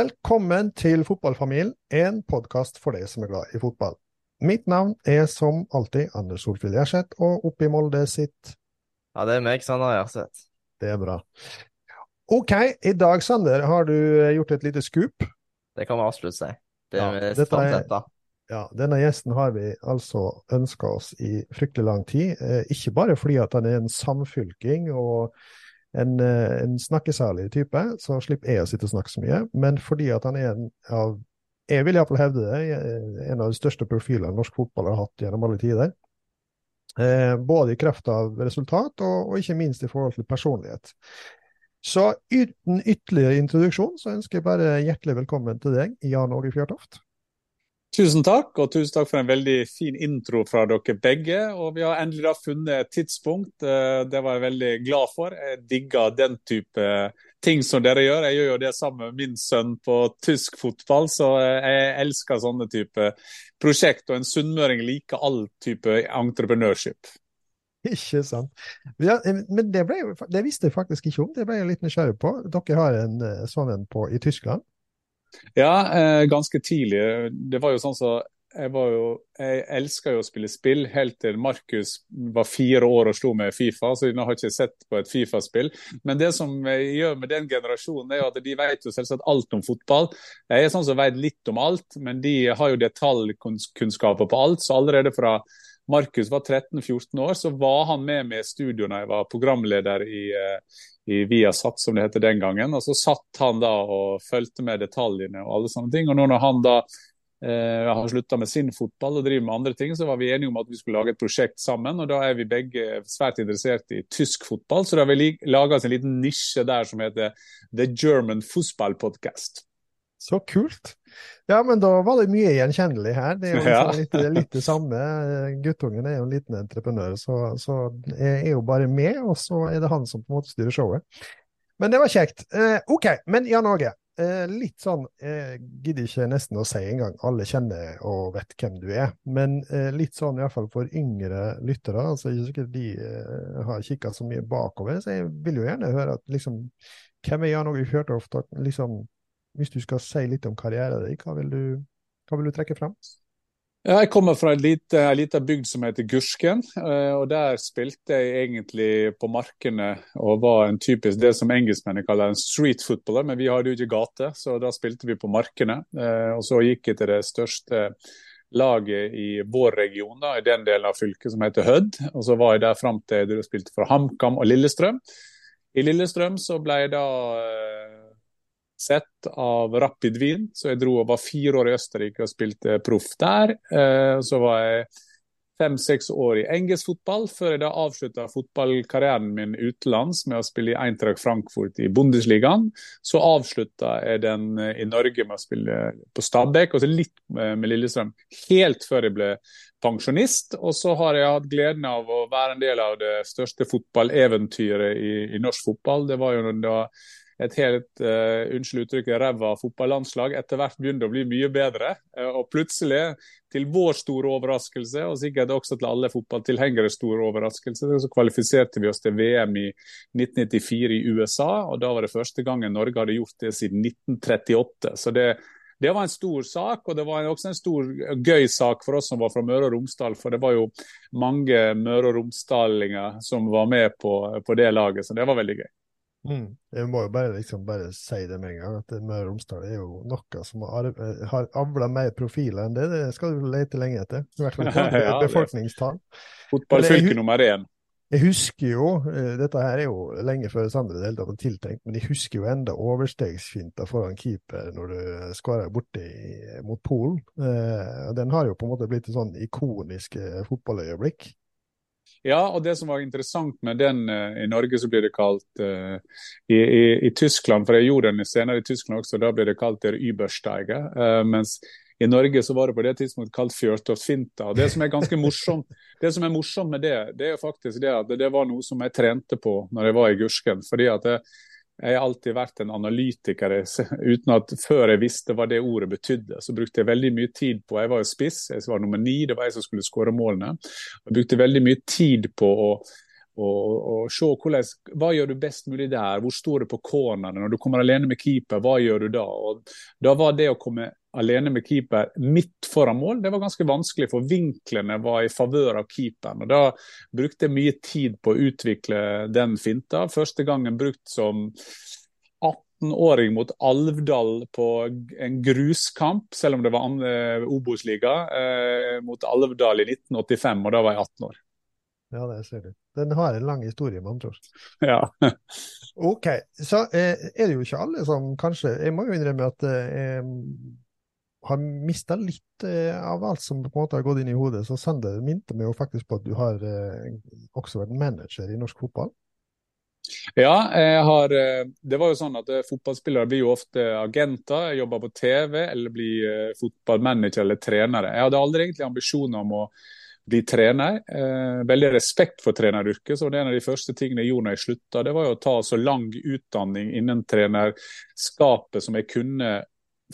Velkommen til Fotballfamilien, en podkast for deg som er glad i fotball. Mitt navn er som alltid Anders Solfrid Gjerseth, og oppe i Molde sitt Ja, det er meg, Sander Gjerseth. Det er bra. OK, i dag, Sander, har du gjort et lite skup. Det kan vi absolutt si. Det er ja, dette er- Ja, denne gjesten har vi altså ønska oss i fryktelig lang tid. Eh, ikke bare fordi at han er en samfylking og en, eh, en snakkesalig type, så slipper jeg å sitte og snakke så mye, men fordi at han er en av Jeg vil iallfall hevde det, en av de største profilene norsk fotball har hatt gjennom alle tider. Eh, både i kraft av resultat og, og ikke minst i forhold til personlighet. Så uten ytterligere introduksjon, så ønsker jeg bare hjertelig velkommen til deg, Jan Åge Fjørtoft. Tusen takk, og tusen takk for en veldig fin intro fra dere begge. Og vi har endelig da funnet et tidspunkt. eh, Det var jeg veldig glad for. Jeg digger den type ting som dere gjør. Jeg gjør jo det sammen med min sønn på tysk fotball, så eh, jeg elsker sånne type prosjekt. Og en sunnmøring liker all type entreprenørskap. Ikke sant. Ja, eh, men det, ble, det visste jeg faktisk ikke om, det ble jeg litt nysgjerrig på. Dere har en eh, sånn en på i Tyskland? Ja, eh, ganske tidlig. Det var jo sånn så jeg var jo Jeg elska jo å spille spill helt til Markus var fire år og slo med Fifa, så jeg har ikke sett på et Fifa-spill. Men det som jeg gjør med den generasjonen, er jo at de vet jo selvsagt alt om fotball. Jeg er sånn som vet litt om alt, men de har jo detaljkunnskaper på alt. Så allerede fra Markus var 13-14 år, så var han med meg i studio når jeg var programleder i, eh, i Viasat, som det het den gangen. Og så satt han da og fulgte med detaljene og alle sånne ting. Og nå når han da eh, har slutta med sin fotball og driver med andre ting, så var vi enige om at vi skulle lage et prosjekt sammen. Og da er vi begge svært interessert i tysk fotball, så da har vi laga oss en liten nisje der som heter The German Football Podcast. Så kult! Ja, men da var det mye gjenkjennelig her. Det er jo liksom litt, litt det samme. Guttungen er jo en liten entreprenør, så, så jeg er jo bare med, og så er det han som på en måte styrer showet. Men det var kjekt. Eh, OK, men Jan Åge. Eh, litt sånn Jeg Gidder ikke nesten å si engang. Alle kjenner og vet hvem du er. Men eh, litt sånn iallfall for yngre lyttere. altså Ikke sikkert de eh, har kikka så mye bakover, så jeg vil jo gjerne høre at liksom Hvem er Jan Åge Fjørtoft? Liksom, hvis du skal si litt om karrieren din, hva vil du, hva vil du trekke fram? Jeg kommer fra en lite- liten bygd som heter Gursken. eh, og Der spilte jeg egentlig på markene og var en typisk det som engelskmennene kaller en street footballer. Men vi hadde jo ikke gate, så da spilte vi på markene. Eh, Og så gikk jeg til det største laget i vår region, da, i den delen av fylket som heter Hødd. Og så var jeg der fram til jeg spilte for HamKam og Lillestrøm. I Lillestrøm så ble jeg da eh, sett av Rapid Wien, så jeg dro og var fire år i Østerrike og spilte proff der. Eh, Så var jeg fem-seks år i engelsk fotball, før jeg da avslutta fotballkarrieren min utenlands med å spille i Eintracht Frankfurt i Bundesligaen. Så avslutta jeg den eh, i Norge med å spille på Stabæk, og så litt med Lillestrøm. Helt før jeg ble pensjonist. Og så har jeg hatt gleden av å være en del av det største fotballeventyret i, i norsk fotball. Det var jo da et helt uh, unnskyld uttrykket, ræva fotballandslag etter hvert begynte å bli mye bedre. Uh, og plutselig, til vår store overraskelse, og sikkert også til alle fotballtilhengeres store overraskelse, så kvalifiserte vi oss til VM i 1994 i USA. og Da var det første gangen Norge hadde gjort det siden 1938. så det det var en stor sak, og det var også en stor gøy sak for oss som var fra Møre og Romsdal. For det var jo mange Møre og Romsdalinger som var med på, på det laget, så det var veldig gøy. Mm. Jeg må jo bare, liksom, bare si det med en gang, at Møre og Romsdal er jo noe som har, eh, har avla mer profiler enn det. Det skal du lete lenge etter. I hvert fall Ja, befolkningstall. Fotballfylke nummer én. Jeg husker jo, eh, dette her er jo lenge før Sander i det hele tatt var tiltenkt, men jeg husker jo enda overstegsfinta foran keeper når du skårer borti mot Polen. Eh, den har jo på en måte blitt et sånn ikonisk fotballøyeblikk. Ja, og det som var interessant med den eh, i Norge, så blir det kalt uh, i, i, i Tyskland, for jeg gjorde den senere i Tyskland også, da blir det kalt der Übersteiger. Uh, mens I Norge så var det på det tidspunktet kalt fjørtoftfinta. Det som er ganske morsomt det som er morsomt med det, det er jo faktisk det at det var noe som jeg trente på når jeg var i Gursken. fordi at jeg, jeg har alltid vært en analytiker uten at før jeg visste hva det ordet betydde. Så brukte jeg veldig mye tid på Jeg var jo spiss, jeg var nummer ni, det var jeg som skulle skåre målene. Jeg brukte veldig mye tid på å og, og se hvordan, hva gjør du best mulig der, hvor står det på cornerne, når du kommer alene med keeper, hva gjør du da? Og da var det å komme alene med keeper midt foran mål, det var ganske vanskelig, for vinklene var i favør av keeperen. og Da brukte jeg mye tid på å utvikle den finta. Første gangen brukt som 18-åring mot Alvdal på en gruskamp, selv om det var Obos-liga, eh, mot Alvdal i 1985, og da var jeg 18 år. Ja, det ser du. Den har en lang historie, med andre ord. Ja. OK. Så eh, er det jo ikke alle som kanskje Jeg må jo innrømme at eh, har mista litt eh, av alt som på en måte har gått inn i hodet. Så Sander minte meg jo faktisk på at du har eh, også vært manager i norsk fotball. Ja, jeg har, eh, det var jo sånn at fotballspillere blir jo ofte agenter, jobber på TV eller blir fotballmanager eller trenere. Jeg hadde aldri egentlig ambisjoner om å bli trener. Veldig respekt for treneryrket. så det er En av de første tingene jeg gjorde når jeg slutta, det var jo å ta så lang utdanning innen trenerskapet som jeg kunne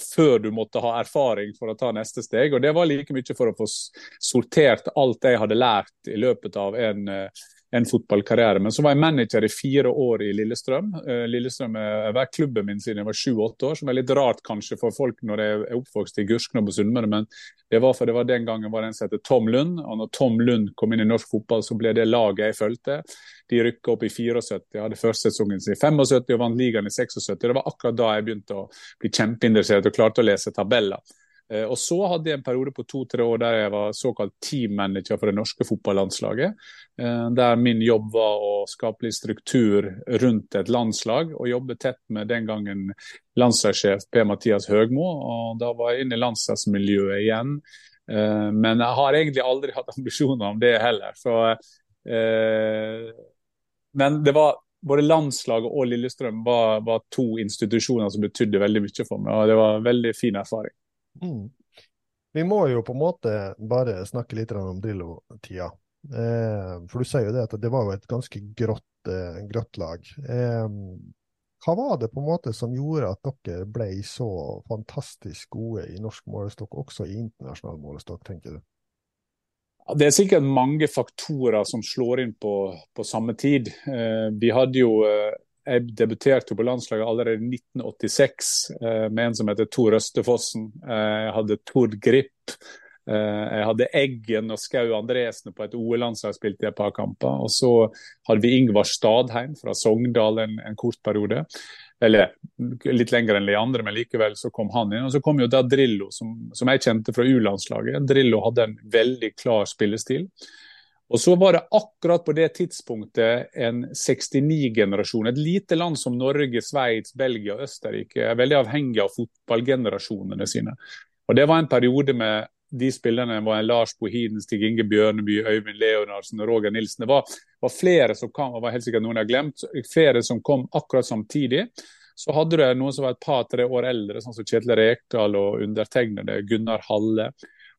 før du måtte ha erfaring for å ta neste steg. Og Det var like mye for å få sortert alt jeg hadde lært i løpet av en eh, en fotballkarriere. Men så var jeg manager i fire år i Lillestrøm. Uh, Lillestrøm har vært klubben min siden jeg var sju-åtte år, som er litt rart kanskje for folk når jeg er oppvokst i Gursken og Sunnmøre, men det var for det var den gangen var det en som heter Tom Lund. Og når Tom Lund kom inn i norsk fotball, så ble det laget jeg fulgte. De rykka opp i 74, hadde første sesongen sin i 75 og vant ligaen i 76. Det var akkurat da jeg begynte å bli kjempeinteressert og klarte å lese tabeller. Eh, og Så hadde jeg en periode på to-tre år der jeg var såkalt teammanager for det norske fotballandslaget. Eh, der min jobb var å skape litt struktur rundt et landslag, og jobbe tett med den gangen landslagssjef Per-Mathias Høgmo. og Da var jeg inne i landslagsmiljøet igjen. Eh, men jeg har egentlig aldri hatt ambisjoner om det heller. Så, men det var både landslaget og Lillestrøm var, var to institusjoner som betydde veldig mye for meg. og Det var en veldig fin erfaring. Mm. Vi må jo på en måte bare snakke litt om Drillo-tida. Eh, for du sier jo det at det var jo et ganske grått, eh, grått lag. Eh, hva var det på en måte som gjorde at dere ble så fantastisk gode i norsk målestokk, også i internasjonal målestokk, tenker du? Det er sikkert mange faktorer som slår inn på, på samme tid. Eh, vi hadde jo eh, jeg debuterte på landslaget allerede i 1986 eh, med en som heter Tor Østefossen. Eh, jeg hadde Tord Grip. Eh, jeg hadde Eggen og Skau Andresen på et OL-landslag, spilte i et par kamper. Og så hadde vi Ingvar Stadheim fra Sogndal en, en, kort periode. Eller litt lenger enn de andre, men likevel så kom han inn. Og så kom jo da Drillo, som, som jeg kjente fra U-landslaget. Drillo hadde en veldig klar spillestil. Og så var det akkurat på det tidspunktet en 69-generasjon. Et lite land som Norge, Sveits, Belgia og Østerrike er veldig avhengig av fotballgenerasjonene sine. Og Det var en periode med de spillerne var Lars Bohinen, Stig Inge Bjørneby, Øyvind Leonardsen og Roger Nilsen. Det var, var flere som kom, og var helt sikkert noen jeg har glemt, flere som kom akkurat samtidig. Så hadde du noen som var et par-tre år eldre, sånn som Kjetil Rekdal og undertegnede Gunnar Halle.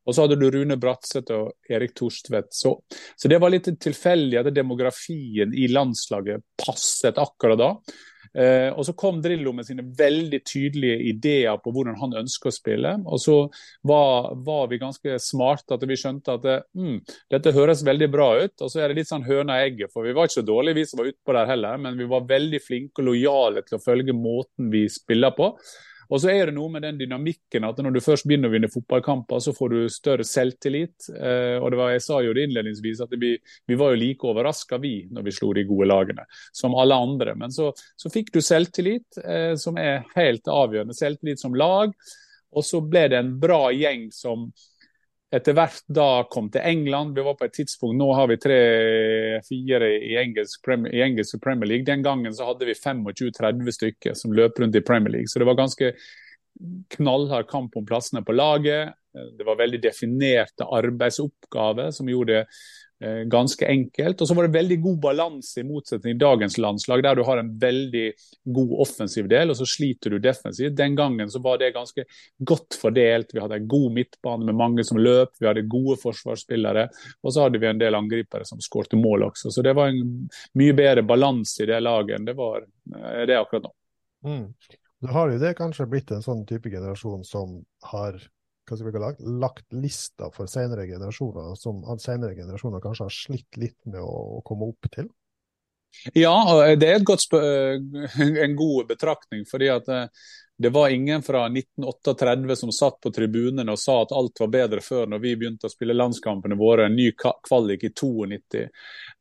Og så hadde du Rune Bratseth og Erik Torstvedt. Så, så, det var litt tilfeldig at demografien i landslaget passet akkurat da. Eh, og så kom Drillo med sine veldig tydelige ideer på hvordan han ønsker å spille. Og så var, var vi ganske smarte at vi skjønte at mm, dette høres veldig bra ut. Og så er det litt sånn høna og egget, for vi var ikke så dårlige vi som var utpå der heller, men vi var veldig flinke og lojale til å følge måten vi spiller på. Og så er det noe med den dynamikken at når du først begynner å vinne fotballkamper, så får du større selvtillit. Eh, og var, Jeg sa jo det innledningsvis at vi, vi var jo like overraska vi når vi slo de gode lagene, som alle andre. Men så, så fikk du selvtillit, eh, som er helt avgjørende. Selvtillit som lag. Og så ble det en bra gjeng som etter hvert da kom til England. Vi var på et tidspunkt Nå har vi tre-fire i, i engelsk Premier League. Den gangen så hadde vi 25-30 stykker som løp rundt i Premier League. Så det var ganske knallhard kamp om plassene på laget. Det var veldig definerte arbeidsoppgaver som gjorde det Eh, ganske enkelt. Og så var det veldig god balanse, i motsetning til dagens landslag, der du har en veldig god offensiv del, og så sliter du defensivt. Den gangen så var det ganske godt fordelt. Vi hadde en god midtbane med mange som løp, vi hadde gode forsvarsspillere, og så hadde vi en del angripere som skårte mål også. Så det var en mye bedre balanse i det laget enn det var eh, det akkurat nå. Mm. Da har jo det kanskje blitt en sånn type generasjon som har hva skal vi lagt, lagt lista for senere generasjoner, som senere generasjoner kanskje har slitt litt med å, å komme opp til? Ja, det er en god betraktning. fordi at eh, det var ingen fra 1938 som satt på tribunene og sa at alt var bedre før når vi begynte å spille landskampene våre. En ny kvalik i 92.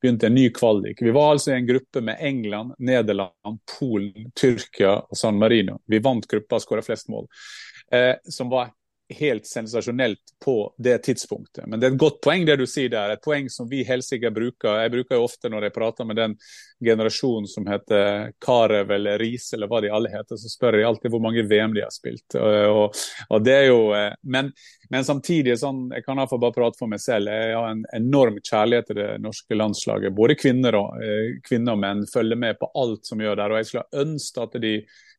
Begynte en ny kvalik. Vi var altså i en gruppe med England, Nederland, Polen, Tyrkia og San Marino. Vi vant gruppa og skåra flest mål. Eh, som var helt sensasjonelt på det tidspunktet. Men det er et godt poeng det du sier der. Et poeng som vi helt sikkert bruker. Jeg bruker jo ofte når jeg prater med den generasjonen som heter Karev eller Riise eller hva de alle heter, så spør jeg alltid hvor mange VM de har spilt. Og, og det er jo, eh, men, men samtidig, sånn, jeg kan iallfall bare prate for meg selv, jeg har en enorm kjærlighet til det norske landslaget. Både kvinner og, eh, kvinner og menn følger med på alt som gjør der. og jeg skulle ønske at de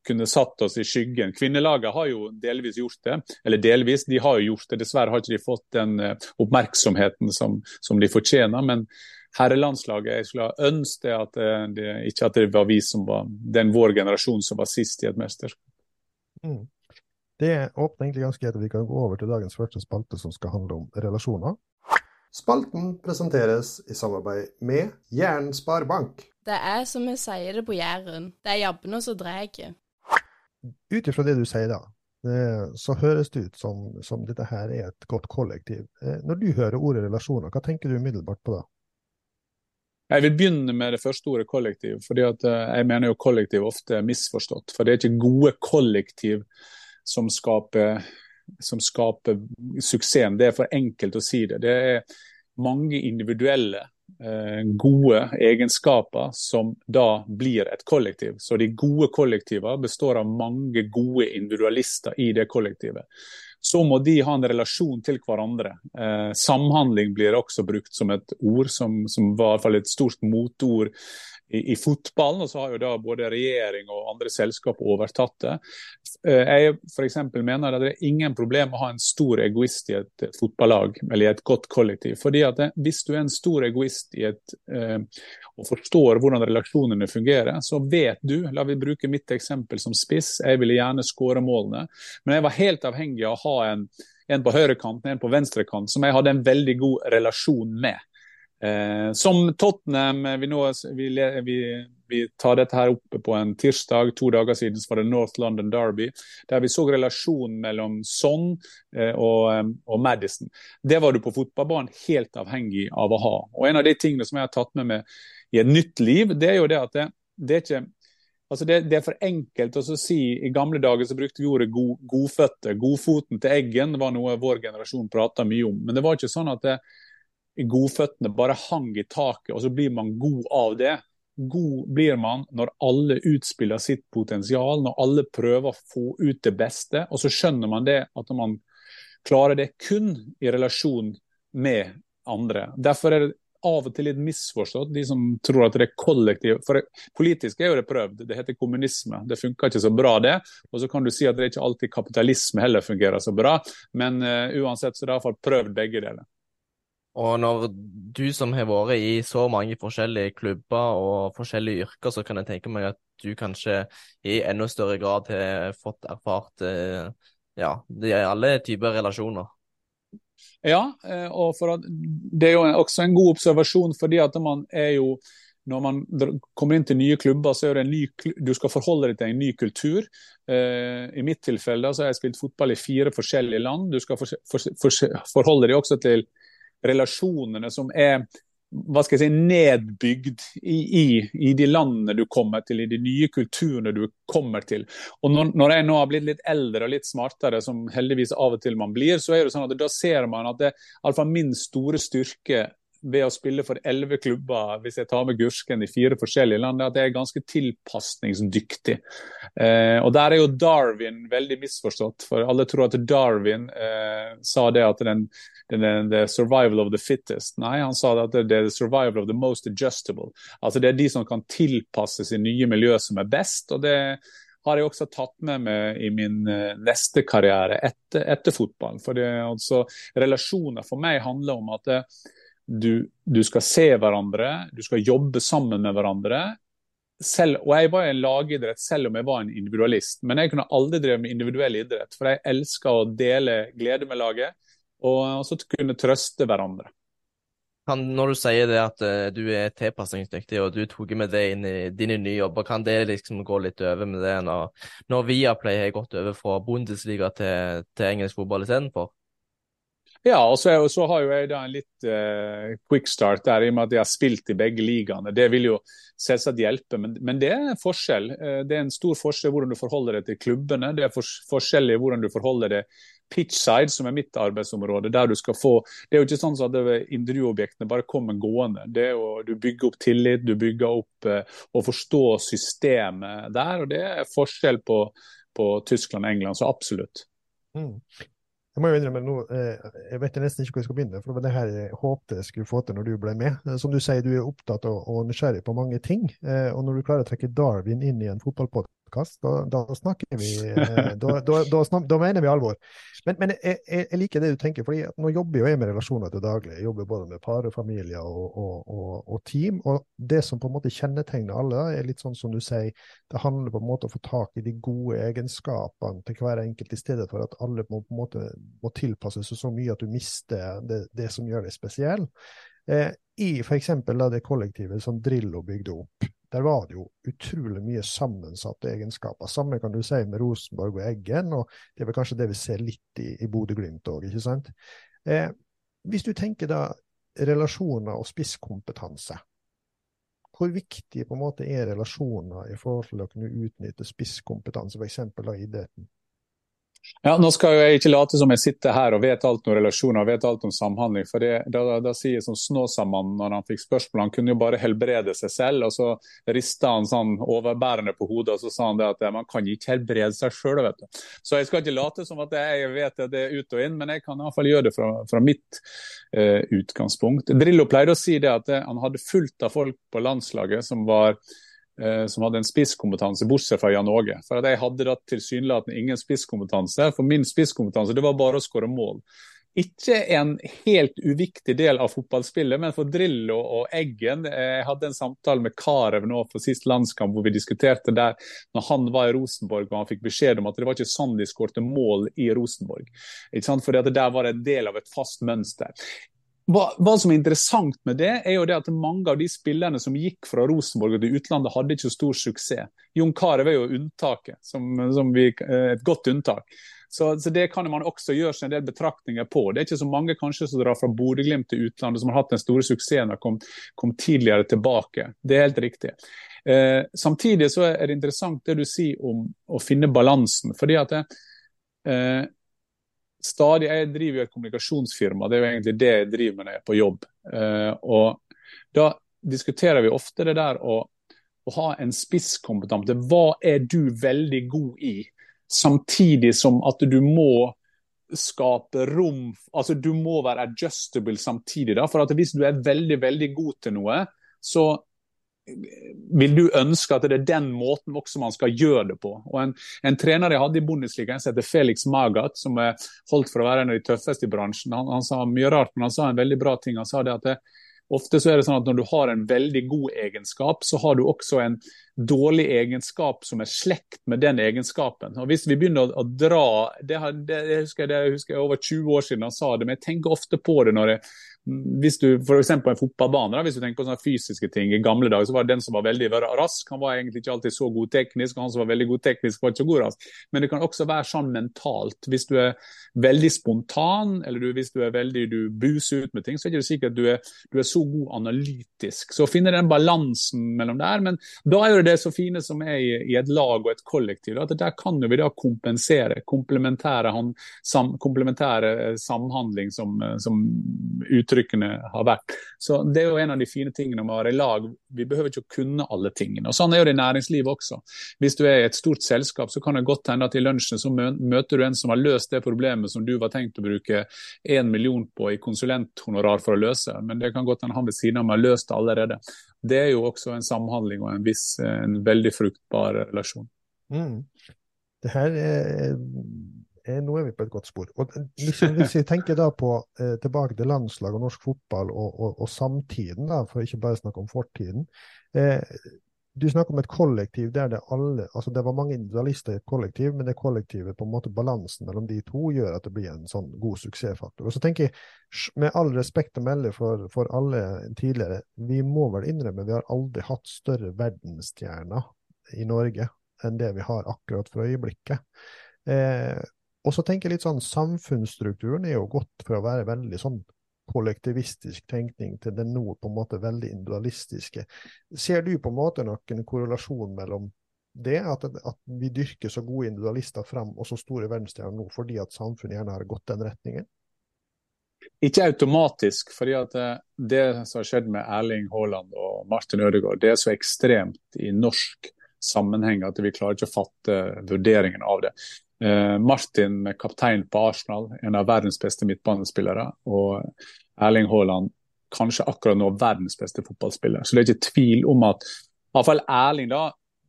kunne satt oss i skyggen. Kvinnelaget har jo delvis gjort det. Eller delvis, de har jo gjort det. Dessverre har ikke de fått den eh, oppmerksomheten som, som de fortjener. Men herrelandslaget, jeg skulle ha ønsket at eh, det, ikke at det var vi som var den vår generasjon som var sist i et mesterskap. Mm. Det åpner egentlig ganske greit at vi kan gå over til dagens første spalte, som skal handle om relasjoner. Spalten presenteres i samarbeid med Jæren Sparebank. Det er som vi sier det på Jæren, det er jabbene som drar ut ifra det du sier da, så høres det ut som, som dette her er et godt kollektiv. Eh, når du hører ordet relasjoner, hva tenker du umiddelbart på da? Jeg vil begynne med det første ordet kollektiv. fordi eh, Jeg mener jo kollektiv ofte er misforstått. For det er ikke gode kollektiv som skaper, som skaper suksessen. Det er for enkelt å si det. Det er mange individuelle Eh, gode egenskaper som da blir et kollektiv. Så de gode kollektivene består av mange gode individualister i det kollektivet. Så må de ha en relasjon til hverandre. Eh, samhandling blir også brukt som et ord, som, som var i hvert fall et stort motord i, i, fotballen, og så har jo da både regjering og andre selskap overtatt det. Eh, jeg f.eks. mener at det er ingen problem å ha en stor egoist i et fotballag eller i et godt kollektiv. fordi at det, Hvis du er en stor egoist et, eh, og forstår hvordan relasjonene fungerer, så vet du La vi bruke mitt eksempel som spiss. Jeg ville gjerne skåre målene, men jeg var helt avhengig av å ha en en på høyrekanten, en på venstrekanten, som jeg hadde en veldig god relasjon med. Eh, som Tottenham eh, vi, nå, vi, vi, vi, tar dette her oppe på en tirsdag, to dager siden så var det North London Derby, der vi så relasjonen mellom Son eh, og, eh, og, Madison. Det var du på fotballbanen helt avhengig av å ha. Og En av de tingene som jeg har tatt med meg i et nytt liv, det er jo det at det, det er ikke Altså det, det, er for enkelt å si I gamle dager så brukte vi ordet god, godføtte. Godfoten til Eggen var noe vår generasjon prata mye om. Men det var ikke sånn at det, godføttene bare hang i taket, og så blir man god av det. God blir man når alle utspiller sitt potensial, når alle prøver å få ut det beste. Og så skjønner man det at man klarer det kun i relasjon med andre. Derfor er det av og til litt misforstått, de som tror at det er kollektiv For politisk er jo det prøvd, det heter kommunisme. Det funker ikke så bra, det. Og så kan du si at det er ikke alltid kapitalisme heller fungerer så bra, men uh, uansett så er det iallfall prøvd begge deler. Og når du som har vært i så mange forskjellige klubber og forskjellige yrker, så kan jeg tenke meg at du kanskje i enda større grad har fått erfart eh, ja, det er alle typer relasjoner. Ja, eh, og at, det er jo også en god observasjon, fordi at man er jo når man kommer inn til nye klubber, så er det en ny, du skal forholde deg til en ny kultur. Uh, I mitt tilfelle så har jeg spilt fotball i fire forskjellige land. Du skal for, for, for, forholde deg også til relasjonene som er hva skal jeg si, nedbygd i, i, i, de landene du kommer til, i de nye kulturene du kommer til. Og når, når, jeg nå har blitt litt eldre og litt smartere, som heldigvis av og til man blir, så er det sånn at da ser man at det er min store styrke ved å spille for elleve klubber, hvis jeg tar med Gursken i fire forskjellige land, at jeg er ganske tilpasningsdyktig. Eh, og Der er jo Darwin veldig misforstått. for Alle tror at Darwin eh, sa det at den det, the survival of the fittest. Nei, han sa at det, er the survival of the most adjustable. Altså Det er de som kan tilpasse sin nye miljø som er best. og det har jeg også tatt med meg i min eh, neste karriere etter, etter fotballen. For det, altså, Relasjoner for meg handler om at det, du, du, skal se hverandre, du skal jobbe sammen med hverandre. Selv, og Jeg var i en lagidrett selv om jeg var en individualist, men jeg kunne aldri drevet med individuell idrett. For jeg elsker å dele glede med laget, og også kunne trøste hverandre. Kan, når du sier det at uh, du er tilpasningsdyktig og du tok med det inn i dine nye jobber, kan det liksom gå litt over med det når, når Viaplay har gått over fra Bundesliga til, til engelsk fotball istedenfor? Ja, og så, og så, har jo jeg da en litt uh, quick start der, i og med at jeg har spilt i begge ligaene. Det vil jo selvsagt hjelpe, men, men det er en forskjell. Uh, det er en stor forskjell hvordan du forholder deg til klubbene. Det er for, i hvordan du forholder deg pitchside, som er mitt arbeidsområde. der du skal få, Det er jo ikke sånn at intervjuobjektene bare kommer gående. det er jo, Du bygger opp tillit, du bygger opp uh, og forstår systemet der. og Det er forskjell på, på Tyskland og England, så absolutt. Mm. Jeg må jo innrømme nå, eh, jeg vet nesten ikke hvor jeg skal begynne, for det var det her jeg håpte jeg skulle få til når du ble med. Eh, som du sier, du er opptatt og nysgjerrig på mange ting. Eh, og når du klarer å trekke Darwin inn i en fotballpodkast, podkast. Da, da, snakker vi da, da, da, da, mener vi alvor. Men, men jeg, jeg, liker det du tenker, for nå jobber jo jeg med relasjoner til daglig. Jeg jobber både med par og familier og, og, og, og, team. Og det som på en måte kjennetegner alle, er litt sånn som du sier, det handler på en måte om å få tak i de gode egenskapene til hver enkelt, i stedet for at alle må, på en måte må tilpasse seg så mye at du mister det, det som gjør deg spesiell. Eh, I f.eks. det kollektivet som Drillo bygde opp der var det jo utrolig mye sammensatte egenskaper. Samme kan du si med Rosenborg og Eggen, og det er vel kanskje det vi ser litt i, i Bodø-Glimt òg, ikke sant. Eh, hvis du tenker da relasjoner og spisskompetanse, hvor viktig på en måte er relasjoner i forhold til å kunne utnytte spisskompetanse, f.eks. av idretten? Ja, Nå skal jo jeg ikke late som jeg sitter her og vet alt om relasjoner og vet alt om samhandling. for det, da, da, sier som Snåsamannen når han fikk spørsmål, han kunne jo bare helbrede seg selv. og Så rista han sånn overbærende på hodet og så sa han det at man kan ikke helbrede seg sjøl. Så jeg skal ikke late som at jeg vet det ut og inn, men jeg kan i hvert fall gjøre det fra, fra mitt eh, utgangspunkt. Drillo pleide å si det at det, han hadde fullt av folk på landslaget som var Eh, som hadde en spisskompetanse, bortsett fra Jan Åge. For Jeg hadde da tilsynelatende ingen spisskompetanse. For min spisskompetanse det var bare å skåre mål. Ikke en helt uviktig del av fotballspillet, men for Drillo og Eggen eh, Jeg hadde en samtale med Karev nå for sist landskamp hvor vi diskuterte der når han var i Rosenborg og han fikk beskjed om at det var ikke sånn de skårte mål i Rosenborg. Ikke sant? Fordi at der var en del av et fast mønster. Hva, hva, som er interessant med det, er jo det at mange av de spillerne som gikk fra Rosenborg til utlandet, hadde ikke stor suksess. Jon Carew er jo unntaket, som, som vi, eh, et godt unntak. Så, så, Det kan man også gjøre seg en del betraktninger på. Det er ikke så mange kanskje som drar fra Bodø-Glimt til utlandet som har hatt den store suksessen og kom, kom, tidligere tilbake. Det er helt riktig. Eh, samtidig så er det interessant det du sier om å finne balansen. fordi at det, eh, stadig, Jeg driver jo et kommunikasjonsfirma, det er jo egentlig det jeg driver med når jeg er på jobb. Uh, og Da diskuterer vi ofte det der å, å ha en spisskompetanse. Hva er du veldig god i? Samtidig som at du må skape rom altså Du må være adjustable samtidig. da, for at Hvis du er veldig veldig god til noe, så vil du ønske at det er den måten også man skal gjøre det på. Og En, en trener jeg hadde i Bundesliga, som heter Felix Magath, som er holdt for å være en av de tøffeste i bransjen, han, han, sa mye rart, men han sa en veldig bra ting. Han sa det at det, ofte så er det sånn at når du har en veldig god egenskap, så har du også en dårlig egenskap som er slekt med den egenskapen. Og Hvis vi begynner å, å dra det, det, det, husker, det jeg over 20 år siden han sa det, men jeg tenker ofte på det når jeg hvis du f.eks. på en fotballbane, da, hvis du tenker på sånne fysiske ting I gamle dager så var det den som var veldig rask, han var egentlig ikke alltid så god teknisk. og Han som var veldig god teknisk, var ikke så god rask. Men det kan også være sånn mentalt. Hvis du er veldig spontan, eller du, hvis du er veldig du buser ut med ting, så er det ikke sikkert du er, du er så god analytisk. Så å finne den balansen mellom der. Men da er det det så fine som er i, i et lag og et kollektiv, at der kan vi da kompensere. Komplementære, sam, komplementære samhandling som, som uttrykk uttrykkene har vært. Så Det er jo en av de fine tingene med å være i lag. Vi behøver ikke å kunne alle tingene. Og Sånn er jo det i næringslivet også. Hvis du er i et stort selskap, så kan det godt hende at i lunsjen så møter du en som har løst det problemet som du var tenkt å bruke én million på i konsulenthonorar for å løse. Men det kan godt hende han ved siden av meg har løst det allerede. Det er jo også en samhandling og en, viss, en veldig fruktbar relasjon. Mm. Det her er, er, Nå er vi på et godt spor. Og hvis, Hvis vi tenker da på eh, tilbake til landslag og norsk fotball og, og, og samtiden, da, for ikke bare snakke om fortiden. Eh, du snakker om et kollektiv der det alle altså det var mange individualister i et kollektiv, men det kollektivet, på en måte balansen mellom de to, gjør at det blir en sånn god suksessfaktor. Og så tenker jeg, med all respekt å melde for, for alle tidligere, vi må vel innrømme vi har aldri hatt større verdensstjerner i Norge enn det vi har akkurat for øyeblikket. Eh, og så tenker jeg litt sånn, Samfunnsstrukturen er jo godt for å være veldig sånn kollektivistisk tenkning til den nå på en måte veldig individualistiske. Ser du på en måte noen korrelasjon mellom det, at, at vi dyrker så gode individualister frem og så store verdensstjerner nå fordi at samfunnet gjerne har gått den retningen? Ikke automatisk, fordi at det, det som har skjedd med Erling Haaland og Martin Ødegaard, det er så ekstremt i norsk sammenheng at vi klarer ikke å fatte vurderingen av det. Eh, Martin, kaptein på Arsenal, en av verdens beste midtbanespillere. Og Erling Haaland, kanskje akkurat nå verdens beste fotballspiller. Så det er ikke tvil om at iallfall Erling, da,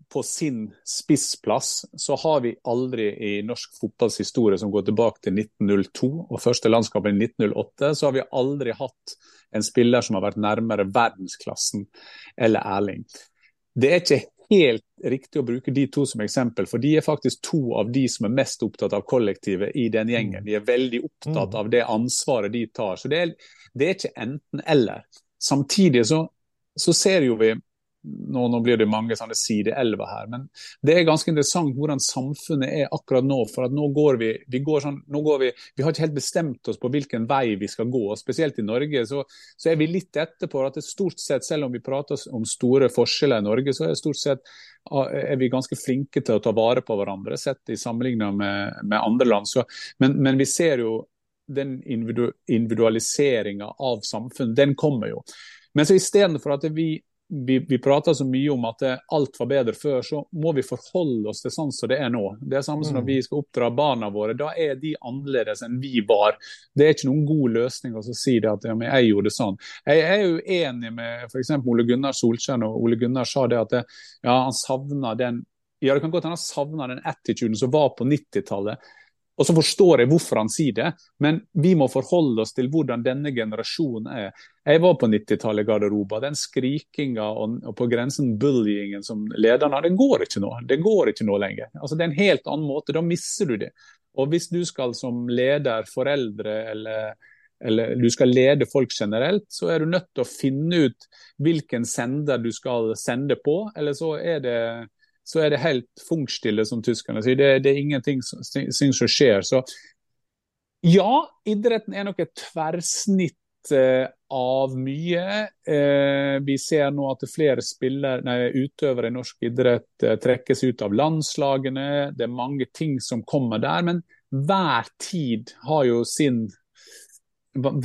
på sin spissplass, så har vi aldri i norsk fotballs historie som går tilbake til 1902 og første landskapet i 1908, så har vi aldri hatt en spiller som har vært nærmere verdensklassen eller Erling. Det er ikke helt riktig å bruke de to som eksempel, for de er faktisk to av de som er mest opptatt av kollektivet i den gjengen. De er veldig opptatt mm. av det ansvaret de tar. Så det er, det er ikke enten-eller. Samtidig så, så ser jo vi nå, nå, blir det mange sånne sideelver her, men det er ganske interessant hvordan samfunnet er akkurat nå. for nå går Vi vi går sånn, nå går vi, vi har ikke helt bestemt oss på hvilken vei vi skal gå. og Spesielt i Norge så, så er vi litt etterpå. at det stort sett, Selv om vi prater om store forskjeller i Norge, så er, stort sett, er vi ganske flinke til å ta vare på hverandre, sett i sammenlignet med, med andre land. Så, men, men vi ser jo den individualiseringa av samfunn, den kommer jo. Men så istedenfor at vi vi, vi prater så mye om at alt var bedre før, så må vi forholde oss til sånn som det er nå. Det er samme som når mm. vi skal oppdra barna våre. Da er de annerledes enn vi var. Det er ikke noen god løsning å si det at ja, jeg gjorde det sånn. Jeg er jo enig med f.eks. Ole Gunnar Solskjær og Ole Gunnar sa det at ja, han savna den ja, det kan godt hende han savna den attituden som var på 90-tallet. Og så forstår jeg hvorfor han sier det, men vi må forholde oss til hvordan denne generasjonen er. Jeg var på 90-tallet i garderoba. Den skrikinga og, og, på grensen bullyingen som lederne har, det går ikke nå. Det går ikke nå lenger. Altså, det er en helt annen måte. Da mister du det. Og hvis du skal som leder, foreldre eller, eller du skal lede folk generelt, så er du nødt til å finne ut hvilken sender du skal sende på. Eller så er det så er det helt funkstille, som tyskerne sier. Det, det er ingenting som, som skjer. Så ja, idretten er nok et tverrsnitt eh, av mye. Eh, vi ser nå at flere spiller, nei, utøvere i norsk idrett eh, trekkes ut av landslagene. Det er mange ting som kommer der. Men hver tid har jo sin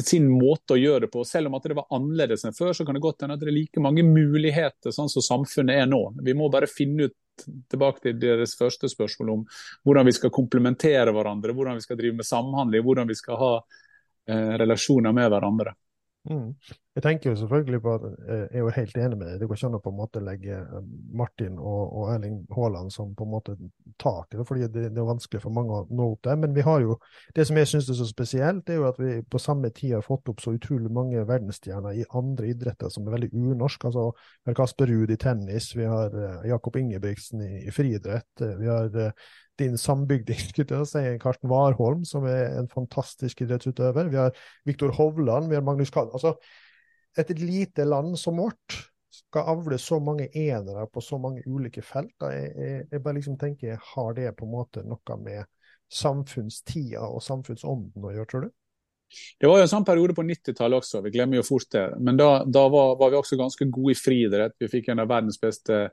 sin måte å gjøre det på. Selv om at det var annerledes enn før, så kan det godt hende at det er like mange muligheter sånn som samfunnet er nå. Vi må bare finne ut tilbake til deres første spørsmål om hvordan vi skal komplementere hverandre, hvordan vi skal drive med samhandling, hvordan vi skal ha eh, relasjoner med hverandre. Mm. Jeg tenker jo selvfølgelig på at eh, jeg er jo helt enig med deg. Det går ikke an å på en måte legge eh, Martin og, og Erling Haaland som på en måte tak i det, fordi det, det, er vanskelig for mange å nå opp der. Men vi har jo, det som jeg syns er så spesielt, det er jo at vi på samme tid har fått opp så utrolig mange verdensstjerner i andre idretter som er veldig unorsk. Altså, vi har Kasper Ruud i tennis, vi har uh, Jakob Ingebrigtsen i, i friidrett, vi har din sambygding, Karsten Warholm, som er en fantastisk idrettsutøver. Vi har Viktor Hovland, vi har Magnus Kahn. Altså, et lite land som vårt skal avle så mange enere på så mange ulike felt. Jeg, jeg, jeg, bare liksom tenker, Har det på en måte noe med samfunnstida og samfunnsånden å gjøre, tror du? Det var jo en sånn periode på 90-tallet også, vi glemmer jo fort det. Men da, da var, var, vi også ganske gode i friidrett. Vi fikk en av verdens beste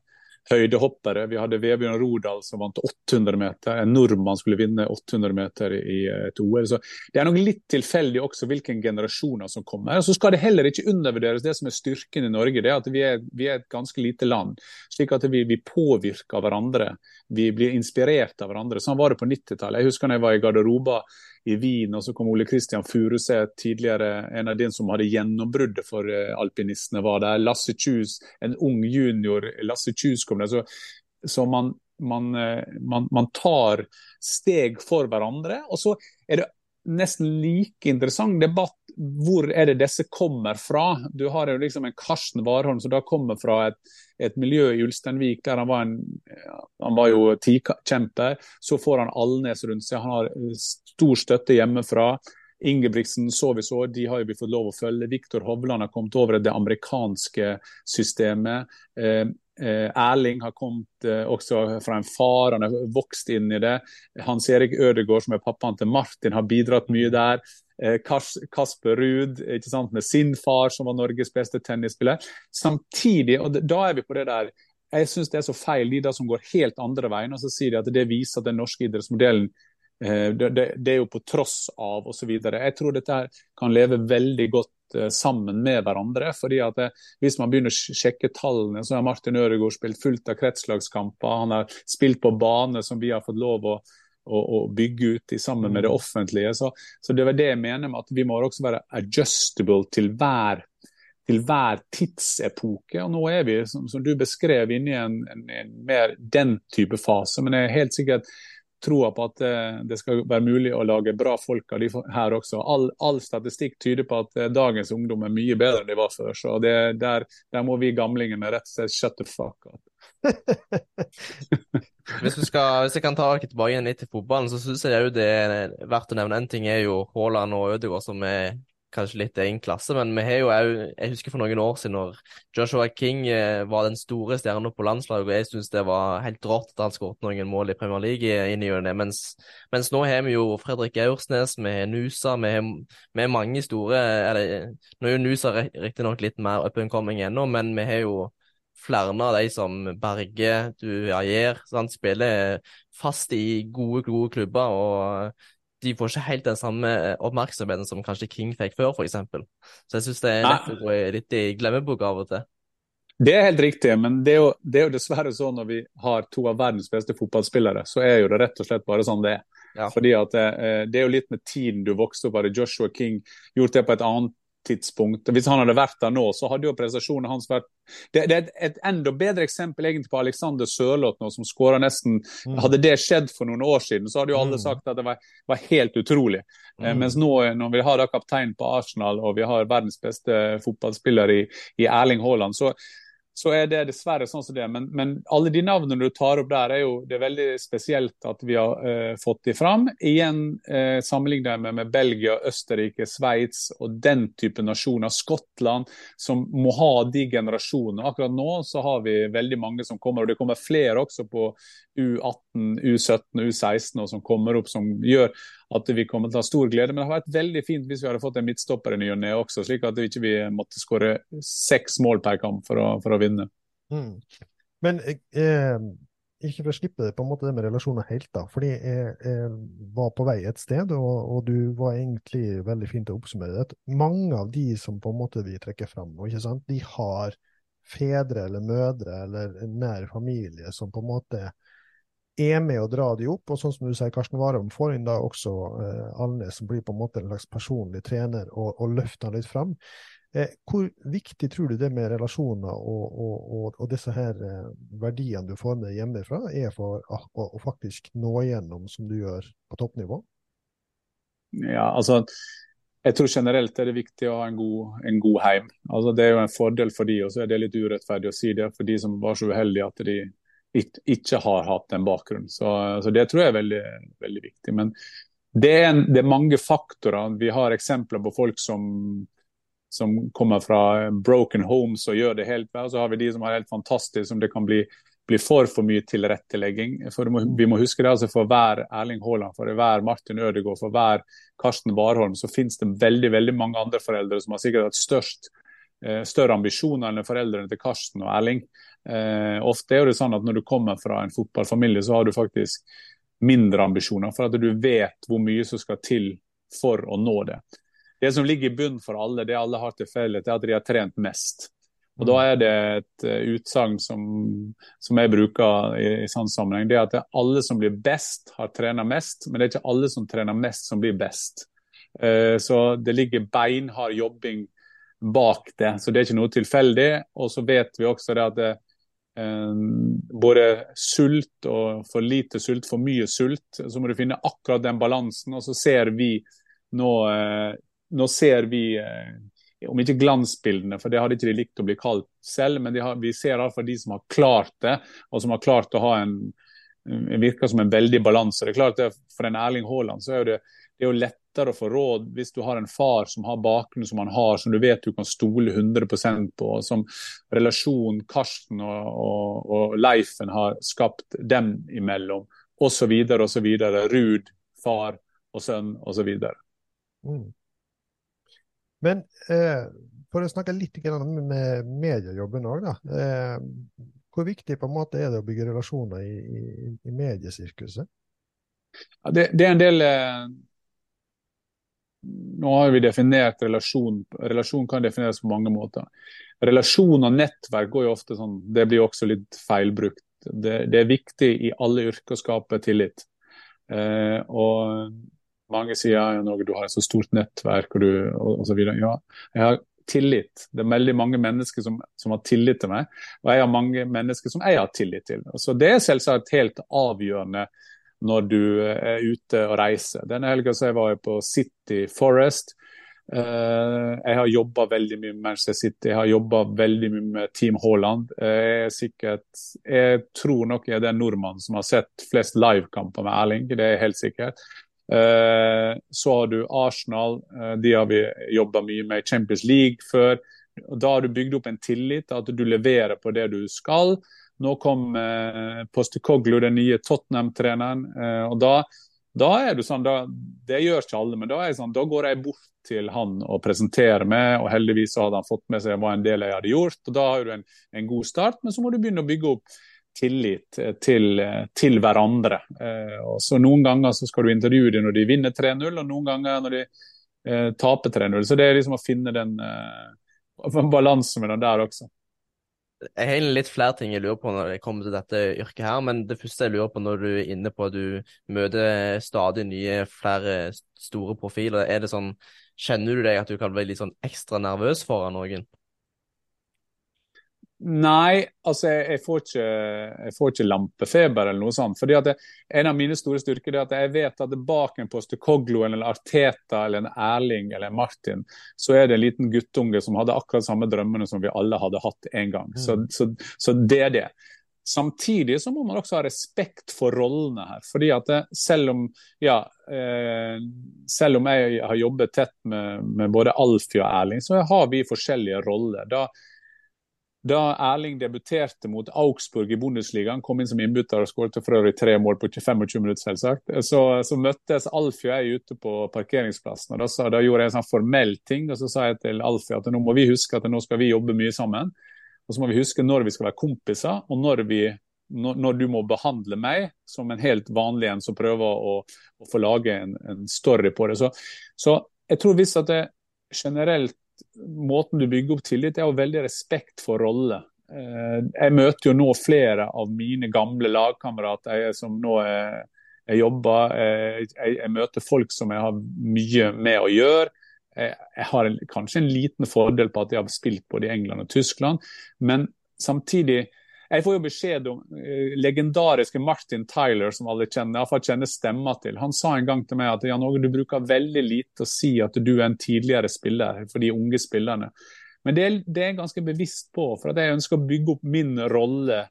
høydehoppere. Vi hadde Vebjørn Rodal som vant 800 meter. En nordmann skulle vinne 800 meter i et OL. Så det er nok litt tilfeldig også hvilke generasjoner som kommer. Så skal det heller ikke undervurderes det som er styrken i Norge. det er at Vi er, vi er et ganske lite land. slik at vi, vi, påvirker hverandre. Vi blir inspirert av hverandre. Sånn var det på 90-tallet. Jeg husker da jeg var i garderoba i Wien, og så kom Ole Kristian Furuseth, tidligere en av de som hadde gjennombruddet for uh, alpinistene, var der. Lasse Kjus, en ung junior Lasse Kjus kom der. Så, så man, man, uh, man, man, tar steg for hverandre. Og så er det nesten like interessant debatt hvor er det disse kommer fra. Du har jo liksom en Karsten Warholm som da kommer fra et, et miljø i Ulsteinvik der han var, en, han var jo tikjemper. Så får han Alnes rundt seg, han har stor støtte hjemmefra. Ingebrigtsen så vi så, de har jo fått lov å følge. Viktor Hovland har kommet over det amerikanske systemet. Eh, eh, Erling har kommet eh, også fra en far, han har vokst inn i det. Hans Erik Ødegaard, som er pappaen til Martin, har bidratt mye der. Eh, Kasper Ruud med sin far, som var Norges beste tennisspiller. Samtidig, og da er vi på det der Jeg syns det er så feil, de da som går helt andre veien. Og så sier de at det viser at den norske idrettsmodellen eh, det, det, det, er jo på tross av osv. Jeg tror dette her kan leve veldig godt eh, sammen med hverandre. fordi at Hvis man begynner å sjekke tallene, så har Martin Ødegaard spilt fullt av kretslagskamper. Han har spilt på bane som vi har fått lov å å, å bygge ut i sammen med det mm. offentlige. Så, så, det var det jeg mener med at vi må også være adjustable til hver, til hver tidsepoke. Og nå er vi, som, som du beskrev, inne i en, en, en, mer den type fase. Men jeg er helt sikkert troa på at uh, det skal være mulig å lage bra folk av de her også. All, all statistikk tyder på at uh, dagens ungdom er mye bedre enn de var før. Så det, der, der, må vi gamlingene rett og slett shut the fuck up. hvis, skal, hvis, jeg kan ta tilbake igjen litt til fotballen, så syns jeg det er verdt å nevne. En ting er jo Haaland og Ødegaard, som er kanskje litt egen klasse, men vi har jo òg Jeg husker for noen år siden når Joshua King eh, var den store stjerna på landslaget, og jeg syns det var helt rått at han skåret noen mål i Premier League inn i det. Mens, mens nå har vi jo Fredrik Aursnes, vi har Nusa, vi har mange store eller, Nå er jo Nusa riktignok litt mer up and coming ennå, men vi har jo flere av de som Berge, du Ayer, spiller fast i gode, gode klubber. og de får ikke helt den samme oppmerksomheten som kanskje King fikk før, f.eks. Så jeg syns det er lett å gå litt i glemmeboka av og til. Det er helt riktig, men det er, jo, det er, jo, dessverre sånn når vi har to av verdens beste fotballspillere, så er jo det rett og slett bare sånn det er. Ja. Fordi at det, eh, det, er jo litt med tiden du vokste opp. Hadde Joshua King gjort det på et annet tidspunkt. Hvis han hadde vært der nå, så hadde jo prestasjonen hans vært Det, det er et, et, enda bedre eksempel egentlig på Alexander Sørloth nå, som skåra nesten mm. Hadde det skjedd for noen år siden, så hadde jo alle mm. sagt at det var, var helt utrolig. Eh, mm. mens nå, når vi har da kaptein på Arsenal og vi har verdens beste fotballspiller i, i Erling Haaland, så, så er det dessverre sånn som det er. Men, men, alle de navnene du tar opp der, er jo det er veldig spesielt at vi har uh, fått de fram. Igjen uh, sammenligner jeg med, Belgia, Østerrike, Sveits og den type nasjoner. Skottland, som må ha de generasjonene. Akkurat nå så har vi veldig mange som kommer, og det kommer flere også på U18, U17, U16 og som kommer opp, som gjør at vi kommer til å ha stor glede. Men det hadde vært veldig fint hvis vi hadde fått en midtstopper i ny og ne også, slik at vi ikke måtte skåre seks mål per kamp for å, for å vinne. Mm. Men eh, ikke for å slippe det på en måte det med relasjoner helt, da. Fordi jeg, jeg var på vei et sted, og, og, du var egentlig veldig fint å oppsummere det. Mange av de som på en måte vi trekker fram, sant? de har fedre eller mødre eller nær familie som på en måte er med å dra de opp. Og sånn som du sier, Karsten Warholm får inn da også eh, Alnes, som blir på en måte en slags personlig trener, og, og løfter han litt fram. Eh, hvor viktig tror du det med relasjoner og, og, og disse her eh, verdiene du får med hjemmefra, er for å, å, faktisk nå igjennom som du gjør på toppnivå? Ja, altså jeg tror generelt er det viktig å ha en god, en god heim. Altså, det er jo en fordel for de, og så er det litt urettferdig å si det for de som var så uheldige at de ikke har hatt en bakgrunn. Så, så, det tror jeg er veldig, veldig viktig. Men det er, en, det er, mange faktorer. Vi har eksempler på folk som, som kommer fra broken homes og gjør det helt bra. Så har vi de som er helt fantastiske, som det kan bli, bli for for mye tilrettelegging. For må, vi må huske det, altså For hver Erling Haaland, for hver Martin Ødegaard, for hver Karsten Warholm, så finnes det veldig veldig mange andre foreldre som har sikkert hatt størst større ambisjoner enn foreldrene til Karsten og Erling. Eh, ofte er det sånn at når du kommer fra en fotballfamilie, så har du faktisk mindre ambisjoner, for at du vet hvor mye som skal til for å nå det. Det som ligger i bunnen for alle, det alle har til felles, er at de har trent mest. Og Da er det et uh, utsagn som, som, jeg bruker i, i sånn sammenheng. Det er at det er alle som blir best, har trent mest, men det er ikke alle som trener mest, som blir best. Uh, så det ligger beinhard jobbing bak det, så det er ikke noe tilfeldig. Og så vet vi også det at det, eh, både sult og for lite sult, for mye sult, så må du finne akkurat den balansen. Og så ser vi nå, nå ser vi om ikke glansbildene, for det hadde ikke de likt å bli kalt selv, men har, vi ser iallfall de som har klart det, og som har klart å ha en, virker som en veldig balanse. Det er klart at For en Erling Haaland så er det, det er jo lettere å få råd hvis du har en far som har bakgrunn som han har, som du vet du kan stole 100% på, som relasjonen Karsten og, og, og Leifen har skapt dem imellom, osv., osv. Ruud, far og sønn, osv. Mm. Men eh, for å snakke litt med mediejobben òg, da. Eh, hvor viktig på en måte er det å bygge relasjoner i, i, i mediesirkuset? Ja, det, det, er en del eh, Nå har vi definert relasjon. Relasjon kan defineres på mange måter. Relasjon og nettverk går jo ofte sånn, det blir også litt feilbrukt. Det, det er viktig i alle yrker å skape tillit. Eh, og mange sier ja, Norge, du har et så stort nettverk og, du, og, og så videre. Ja, jeg har tillit. Det er veldig mange mennesker som, som, har tillit til meg, og jeg har mange mennesker som jeg har tillit til. Så Det er selvsagt helt avgjørende når du er ute og reiser. Denne helga var jeg på City Forest. Uh, jeg har jobba veldig mye med Manchester City, jeg har jobba veldig mye med Team Haaland. Jeg, er sikkert, jeg tror nok jeg er den nordmannen som har sett flest livekamper med Erling, det er helt sikkert. Eh, så har du Arsenal, eh, de har vi jobba mye med i Champions League før. Da har du bygd opp en tillit, at du leverer på det du skal. Nå kom eh, Postekoglu, den nye Tottenham-treneren. Eh, og da, da, er du sånn, da, Det gjør ikke alle, men da, sånn, da, går jeg bort til han og presenterer meg. og Heldigvis hadde han fått med seg hva en del jeg hadde gjort. og Da har du en, en god start, men så må du begynne å bygge opp tillit eh, til, eh, til hverandre. Eh, og så Noen ganger så skal du intervjue dem når de vinner 3-0, og noen ganger når de eh, taper 3-0. Så det er liksom å finne den eh, balansen mellom der også. Jeg har litt flere ting jeg lurer på når det kommer til dette yrket her, men det første jeg lurer på når du er inne på at du møter stadig nye, flere store profiler, er det sånn Kjenner du deg at du kan bli litt sånn ekstra nervøs foran noen? Nei, altså jeg, jeg, får ikke, jeg, får ikke, lampefeber eller noe sånt. fordi det, En av mine store styrker er at jeg vet at bak en Postekoglo eller Arteta eller en Erling eller en Martin, så er det en liten guttunge som hadde akkurat samme drømmene som vi alle hadde hatt en gang. Mm. Så, så, så, det er det. Samtidig så må man også ha respekt for rollene her. fordi at selv om ja, eh, selv om jeg har jobbet tett med, med både Alfie og Erling, så har vi forskjellige roller. Da da Erling debuterte mot Augsburg i Bundesligaen, kom inn som innbytter og skåret for øvrig tre mål på 25 minutter, selvsagt, så, så møttes Alfie og jeg ute på parkeringsplassen. og da, sa, da, gjorde jeg en sånn formell ting. og Så sa jeg til Alfie at nå må vi huske at nå skal vi jobbe mye sammen. Og så må vi huske når vi skal være kompiser, og når, vi, når, når du må behandle meg som en helt vanlig en som prøver å, å få lage en, en, story på det. Så, så jeg tror hvis at det generelt måten du bygger opp tillit er jo veldig respekt for rolle. Eh, jeg møter jo nå flere av mine gamle lagkamerater som nå er, jeg jobber. Eh, jeg, jeg, møter folk som jeg har mye med å gjøre. Jeg, jeg har kanskje en liten fordel på at jeg har spilt både i England og Tyskland, men samtidig jeg får jo beskjed om uh, legendariske Martin Tyler, som alle kjenner, iallfall kjenner stemma til. Han sa en gang til meg at Jan Åge, du bruker veldig lite å si at du er en tidligere spiller for de unge spillerne. Men det det er jeg ganske bevisst på, for at jeg ønsker å bygge opp min rolle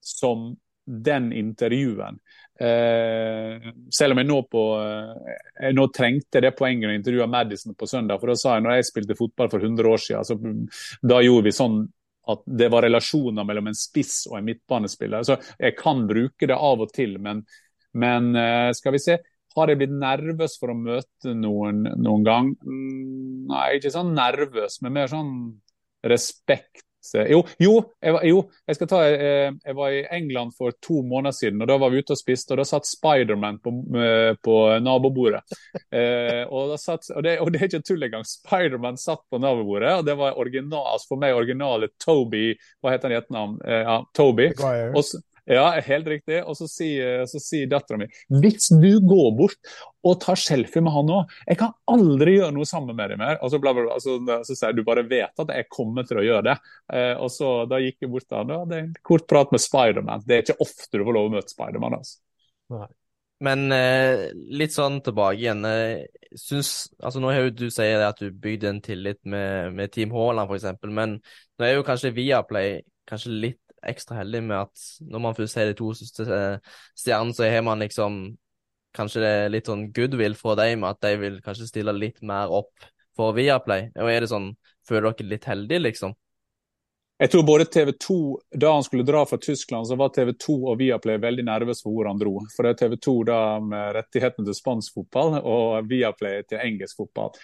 som den intervjuen. Eh, selv om jeg nå, på, eh, jeg nå trengte det poenget å intervjue Madison på søndag. For da sa jeg når jeg spilte fotball for 100 år siden, så da gjorde vi sånn at det var relasjoner mellom en spiss og en midtbanespiller. Så jeg kan bruke det av og til, men, men eh, skal vi se. Har jeg blitt nervøs for å møte noen noen gang? Mm, nei, ikke sånn nervøs, men mer sånn respekt jo, jo, jeg var, jo, jeg ta eh, Jeg var i England for to måneder siden, og da var vi ute og spiste, og da satt Spiderman på, eh, på nabobordet. Eh, og, satt, og, det, og, det, er ikke tull engang. Spiderman satt på nabobordet, og det var original, altså for meg originale Toby Hva heter han i etternavn? Eh, ja, Toby. Og, ja, helt riktig. Og så sier, så sier dattera mi hvis du går bort og tar selfie med han òg, jeg kan aldri gjøre noe sammen med deg mer. Og så, bla, bla, bla, så, så sier du bare vet at jeg kommer til å gjøre det. Eh, og så Da gikk jeg bort til han og hadde en kort prat med Spiderman. Det er ikke ofte du får lov å møte Spiderman. Altså. Nei. Men eh, litt sånn tilbake igjen. Eh, syns, altså Nå har jo du sier at du bygde en tillit med, med Team Haaland f.eks., men nå er jo kanskje Viaplay kanskje litt ekstra heldig med at når man først ser de to eh, stjernene, så har man liksom kanskje det litt sånn goodwill for dem, at de vil kanskje stille litt mer opp for Viaplay. Og er det sånn, føler dere litt heldige, liksom? Jeg tror både TV 2, Da han skulle dra fra Tyskland, så var TV 2 og Viaplay veldig nervøse for hvor han dro. For det er TV 2 da med rettighetene til spansk fotball og Viaplay til engelsk fotball.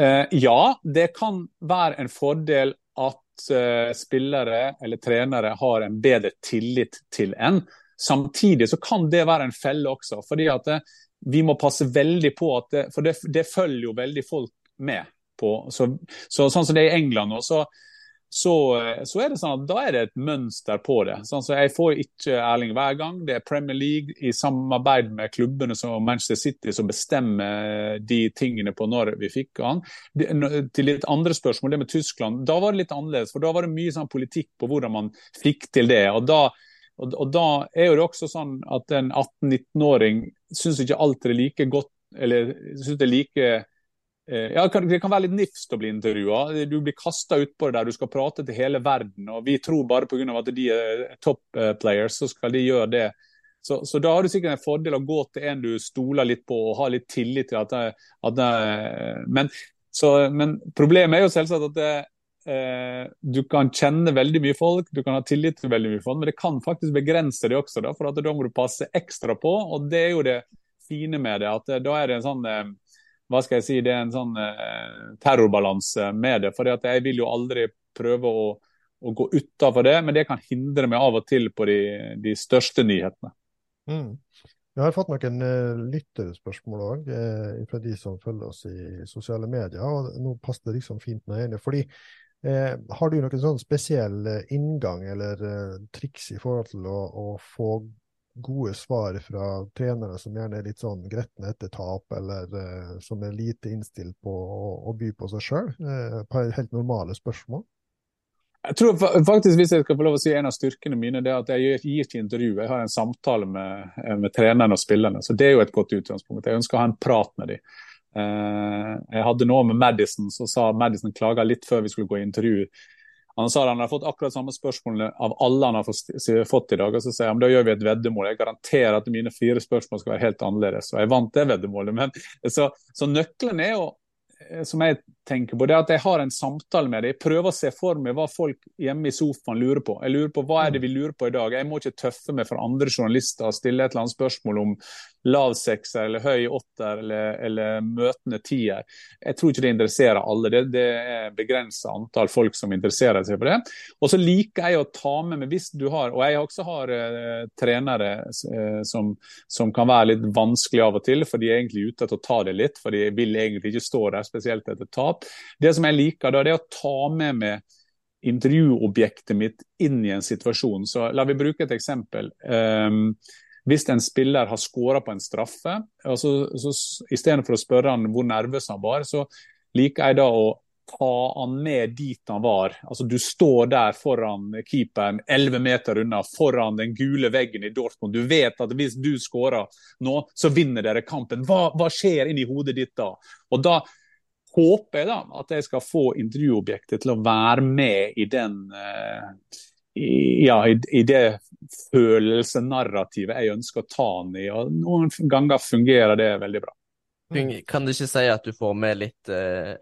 Eh, ja, det kan være en fordel at uh, spillere eller trenere har en bedre tillit til en. Samtidig så kan det være en felle også. fordi at det, eh, vi må passe veldig på at det, For det, det følger jo veldig folk med på. Så, så, sånn som det er i England nå, så så, så, er det sånn at da er det et mønster på det. Sånn, så Jeg får ikke Erling hver gang. Det er Premier League i samarbeid med klubbene som Manchester City som bestemmer de tingene på når vi fikk han. Til litt andre spørsmål, det med Tyskland. Da var det litt annerledes. for Da var det mye sånn politikk på hvordan man fikk til det. og da og, og da er det også sånn at en 18-19-åring syns ikke alt er like godt eller syns det er like Eh, ja, Det kan være litt nifst å bli intervjua. Du blir kasta utpå det der du skal prate til hele verden. og Vi tror bare pga. at de er top eh, players, så skal de gjøre det. Så, så, da har du sikkert en fordel å gå til en du stoler litt på og har litt tillit til. at det, at det, men, så, men, problemet er jo selvsagt at det, eh, du kan kjenne veldig mye folk, du kan ha tillit til veldig mye folk, men det kan faktisk begrense det også. Da, for da må du passe ekstra på. og Det er jo det fine med det. at Da er det en sånn eh, hva skal jeg si, det er en sånn eh, terrorbalanse med det. For jeg vil jo aldri prøve å, å gå utafor det, men det kan hindre meg av og til på de, de største nyhetene. Mm. Vi har fått noen uh, lytterspørsmål òg, uh, fra de som følger oss i sosiale medier. og Nå passer det liksom fint med ene. fordi uh, Har du noen sånn spesiell inngang eller triks i forhold til å, å få gode svar fra trenere som gjerne er litt sånn gretne etter tap, eller eh, som er lite innstilt på å, å by på seg sjøl, eh, på helt normale spørsmål? Jeg tror faktisk, Hvis jeg skal få lov å si en av styrkene mine, det er at jeg gir ikke intervju. Jeg har en samtale med, eh, med trenerne og spillerne. så Det er jo et godt utgangspunkt. Jeg ønsker å ha en prat med dem. Uh, jeg hadde noe med Madison, så sa Madison klaga litt før vi skulle gå i intervju han sa han har fått akkurat samme spørsmål av alle han har fått i dag. og Så sier han da gjør vi et veddemål. Jeg garanterer at mine fire spørsmål skal være helt annerledes. Og jeg vant det veddemålet. Men, så, så nøkkelen er jo Eh, som jeg tenker på, det er at jeg har en samtale med dem. Jeg prøver å se for meg hva folk hjemme i sofaen lurer på. Jeg lurer på Hva er det vi lurer på i dag? Jeg må ikke tøffe meg for andre journalister og stille et eller annet spørsmål om lav sekser eller høy åtter eller, eller, møtende tier. Jeg tror ikke det interesserer alle. Det, det er begrensa antall folk som interesserer seg for det. Og så liker jeg å ta med meg, hvis du har, og jeg også har uh, trenere uh, som, som, kan være litt vanskelig av og til, for de er egentlig ute etter å ta det litt, for de vil egentlig ikke stå der spesielt etter tap. Det som jeg liker, da, det er å ta med meg intervjuobjektet mitt inn i en situasjon. Så La vi bruke et eksempel. Um, hvis en spiller har skåra på en straffe, og så, istedenfor å spørre han hvor nervøs han var, så liker jeg da å ta han med dit han var. Altså Du står der foran keeperen, 11 meter unna, foran den gule veggen i Dortmund. Du vet at hvis du skårer nå, så vinner dere kampen. Hva, hva skjer inni hodet ditt da? Og da håper jeg da at jeg skal få intervjuobjektet til å være med i den i, ja, i, i, det følelsenarrativet jeg ønsker å ta den i. og Noen ganger fungerer det veldig bra. Kan du ikke si at du får med litt eh,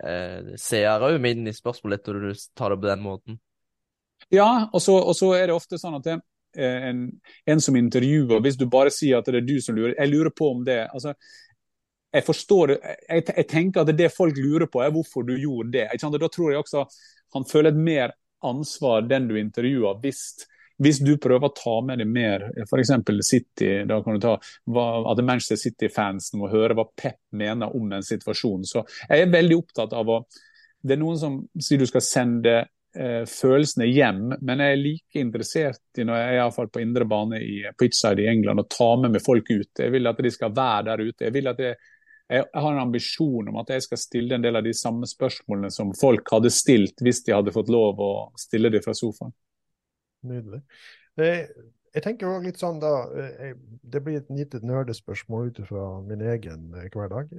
seere seere inn i spørsmålet når du tar det på den måten? Ja, og så, og så er det ofte sånn at det, en, en, som intervjuer, hvis du bare sier at det er du som lurer Jeg lurer på om det altså, jeg forstår jeg, jeg, tenker at det folk lurer på, er hvorfor du gjorde det. Da tror jeg også han føler et mer ansvar, den du intervjuer, hvis, hvis du prøver å ta med deg mer, f.eks. City, da kan du ta hva, at Manchester City-fansen må høre hva Pep mener om en situasjon. Så jeg er veldig opptatt av å Det er noen som sier du skal sende eh, følelsene hjem, men jeg er like interessert i når jeg er i på indre bane i pitchside i England, å ta med meg folk ut. Jeg vil at de skal være der ute. Jeg vil at det jeg har en ambisjon om at jeg skal stille en del av de samme spørsmålene som folk hadde stilt hvis de hadde fått lov å stille dem fra sofaen. Nydelig. Eh, jeg tenker også litt sånn da, eh, Det blir et lite nerdespørsmål ut fra min egen eh, hverdag.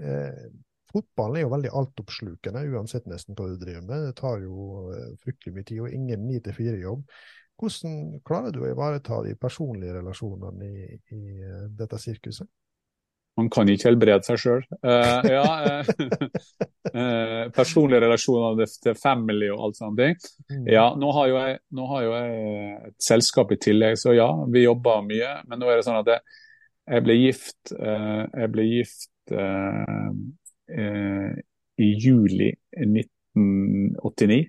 Fotballen er jo veldig altoppslukende, uansett nesten hva du driver med. Det tar jo fryktelig mye tid, og ingen 9-4-jobb. Hvordan klarer du å ivareta de personlige relasjonene i, i dette sirkuset? Man kan ikke helbrede seg sjøl. Uh, ja, uh, uh, personlige relasjoner til family og alt sånt. ting. Ja, nå har, jeg, nå har, jo jeg, et selskap i tillegg, så ja, vi jobber mye. Men nå er det sånn at jeg, jeg ble gift, jeg ble gift i juli 1989.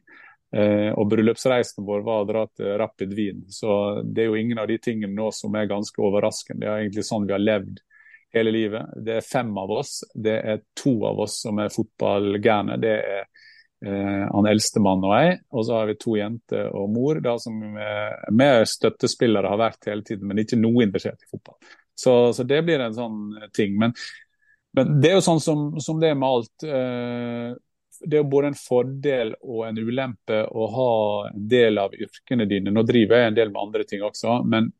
og bryllupsreisen vår var å dra til Rapid Wien. Så det er jo ingen av de tingene nå som er ganske overraskende. Det er egentlig sånn vi har levd hele livet. Det er fem av oss. Det er to av oss som er fotballgærne. Det er eh, han eldste mann og jeg. Og så har vi to jenter og mor da, som er mer støttespillere har vært hele tiden, men ikke noe interessert i fotball. Så, så det blir en sånn ting. Men, men, det er jo sånn som, som det er med alt. Eh, det er både en fordel og en ulempe å ha en del av yrkene dine. Nå driver jeg en del med andre ting også, men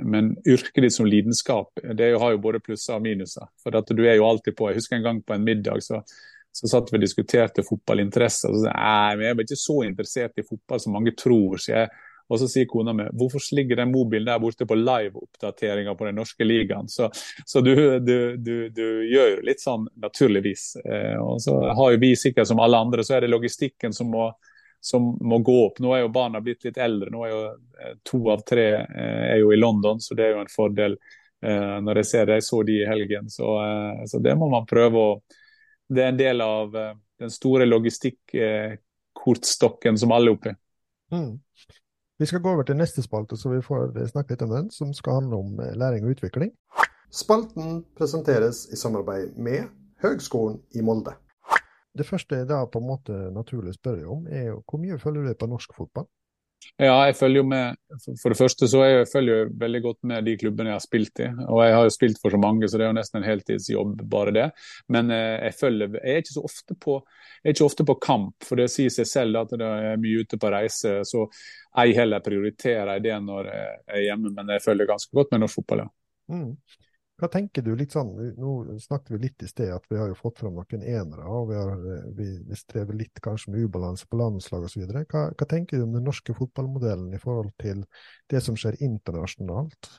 men yrket ditt som lidenskap det har jo både plusser og minuser. For du er jo alltid på. Jeg husker en gang på en middag så, så satt vi og diskuterte fotballinteresser. Og så sa jeg jeg er ikke så interessert i fotball som mange tror. Så jeg, og så sier kona mi hvorfor ligger den mobilen der borte på live-oppdateringer på den norske ligaen. Så, så du, du, du, du, gjør jo litt sånn naturligvis. Eh, og så har jo vi sikkert som alle andre, så er det logistikken som må som må gå opp. Nå er jo barna blitt litt eldre. nå er jo eh, To av tre eh, er jo i London, så det er jo en fordel eh, når jeg ser det. Jeg så de i helgen. Så, så det må man prøve å Det er en del av den store logistikkortstokken som alle er oppi. Mm. Vi skal gå over til neste spalte, så vi får snakke litt om den, som skal handle om læring og utvikling. Spalten presenteres i samarbeid med Høgskolen i Molde. Det første jeg da på en måte naturlig spør om, er jo hvor mye følger du på norsk fotball? Ja, jeg følger jo med. For det første så jeg følger jeg veldig godt med de klubbene jeg har spilt i. Og jeg har jo spilt for så mange, så det er jo nesten en heltidsjobb, bare det. Men eh, jeg følger Jeg er ikke så ofte på, ikke ofte på kamp, for det sier seg selv at det er mye ute på reise. Så ei heller prioriterer jeg det når jeg er hjemme, men jeg følger ganske godt med norsk fotball, ja. Mm. Hva tenker du litt sånn, Nå snakket vi litt i sted at vi har jo fått fram noen enere, og vi, har, vi, vi strever litt kanskje med ubalanse på landslag osv. Hva, hva tenker du om den norske fotballmodellen i forhold til det som skjer internasjonalt?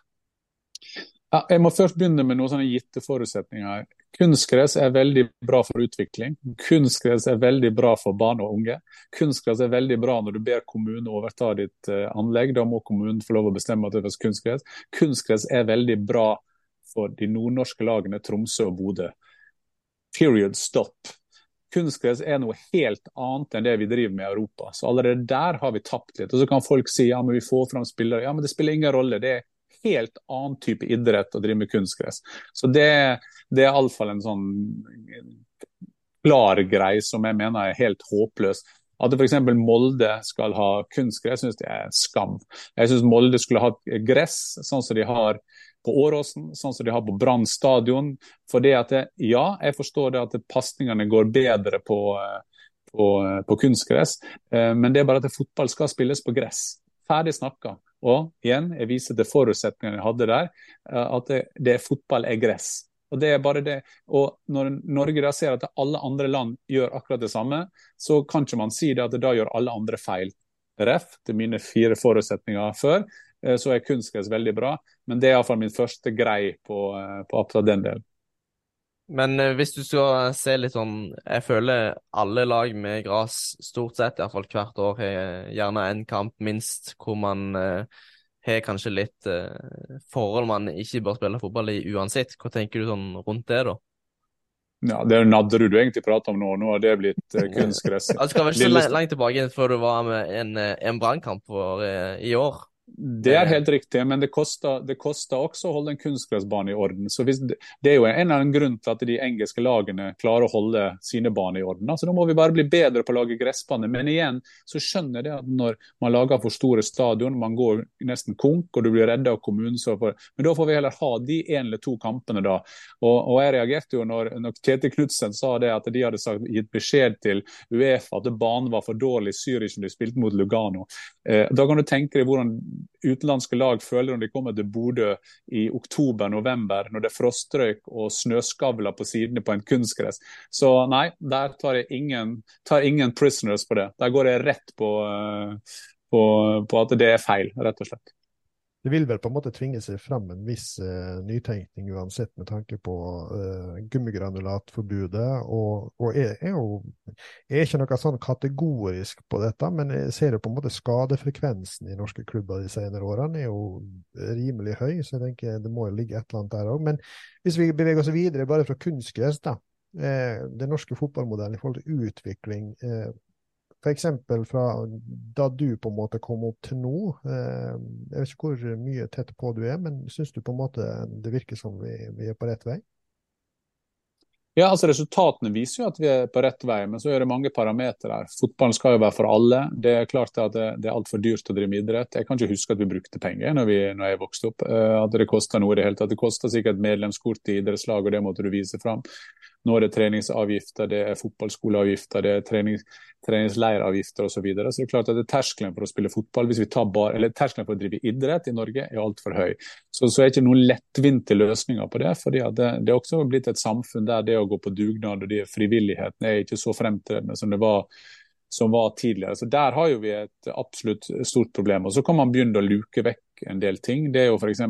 Ja, jeg må først begynne med noen sånne gitte forutsetninger. Kunstgress er veldig bra for utvikling. Kunstgress er veldig bra for barn og unge. Kunstgress er veldig bra når du ber kommunen overta ditt uh, anlegg. Da må kommunen få lov å bestemme at det er kunstgress. Kunstgress er veldig bra for de nordnorske lagene Tromsø og Bodø. Period stop. Kunstgress er noe helt annet enn det vi driver med i Europa. Så allerede der har vi tapt litt. Og Så kan folk si ja, men vi får fram spillere. Ja, men det spiller ingen rolle. Det er helt annen type idrett å drive med kunstgress. Så det, det er iallfall en sånn klar greie som jeg mener er helt håpløs. At f.eks. Molde skal ha kunstgress, jeg syns det er skam. Jeg syns Molde skulle hatt gress, sånn som de har på Åråsen, sånn som de har på Brann stadion. For det at det, ja, jeg forstår det at pasningene går bedre på, på, på kunstgress, eh, men det er bare at fotball skal spilles på gress. Ferdig snakka. Og igjen, jeg viser til forutsetningene jeg hadde der, eh, at det, det fotball er gress. Og det er bare det. Og når Norge da ser at alle andre land gjør akkurat det samme, så kan ikke man si det at da gjør alle andre feil. Ref til mine fire forutsetninger før. Eh, så er kunstgress veldig bra. Men det er iallfall min første grei på, eh, på akkurat den delen. Men eh, hvis du skal se litt sånn Jeg føler alle lag med gress stort sett, iallfall hvert år, har gjerne en kamp minst hvor man har kanskje litt forhold man ikke bør spille fotball i uansett. Hva tenker du sånn rundt det, da? Ja, Det er Nadderud du egentlig prater om nå. Nå har det blitt kunstgress. Du skal vel ikke så langt tilbake før du var med en, en brannkamp i år? Det er helt riktig, men det koster, også å holde en kunstgressbane i orden. Så hvis, Det er jo en av grunn til at de engelske lagene klarer å holde sine baner i orden. Altså, da må vi bare bli bedre på å lage gressbane. Men igjen så skjønner jeg det at når man lager for store stadion, man går nesten konk og du blir redda av kommunen, så men da får vi heller ha de én eller to kampene da. Og, og jeg reagerte jo når, når Kjetil Knutsen sa det at de hadde sagt, gitt beskjed til Uefa at banen var for dårlig i Zürich når de spilte mot Lugano. Eh, da kan du tenke deg hvordan utenlandske lag føler når de kommer til Bodø i oktober-november, når det er frostrøyk og snøskavler på sidene på en kunstgress. Så nei, der tar jeg ingen, tar ingen prisoners på det. Der går jeg rett på, eh, på, på at det er feil, rett og slett det vil vel på en måte tvinge seg frem en viss uh, nytenkning uansett, med tanke på uh, gummigranulatforbudet. Og, og jeg, er jo jeg er ikke noe sånn kategorisk på dette, men jeg ser jo på en måte skadefrekvensen i norske klubber de senere årene er jo rimelig høy, så jeg tenker det må jo ligge et eller annet der òg. Men hvis vi beveger oss videre bare fra kunstgress, da. Eh, den norske fotballmodellen i forhold til utvikling. Eh, F.eks. fra da du på en måte kom opp til nå. Eh, jeg vet ikke hvor mye tett på du er, men syns du på en måte det virker som vi, vi er på rett vei? Ja, altså Resultatene viser jo at vi er på rett vei, men så er det mange parametere her. Fotballen skal jo være for alle. Det er klart at det, det er altfor dyrt å drive med idrett. Jeg kan ikke huske at vi brukte penger når, vi, når jeg vokste opp. Eh, at det kosta noe i det hele tatt. Det kosta sikkert medlemskort i idrettslag, og det måtte du vise fram. Nå er det treningsavgifter, det er fotballskoleavgifter, det er trenings, treningsleiravgifter osv. Så, videre. så det er klart at det er terskelen for å spille fotball, bar, eller terskelen for å drive idrett i Norge er altfor høy. Så, så er det ikke noen lettvinte løsninger på det. fordi det, det, er også blitt et samfunn der det å gå på dugnad og de frivilligheten er ikke så fremtredende som det var som var tidligere. Så Der har jo vi et absolutt stort problem. Og Så kan man begynne å luke vekk en del ting. Det er jo f.eks.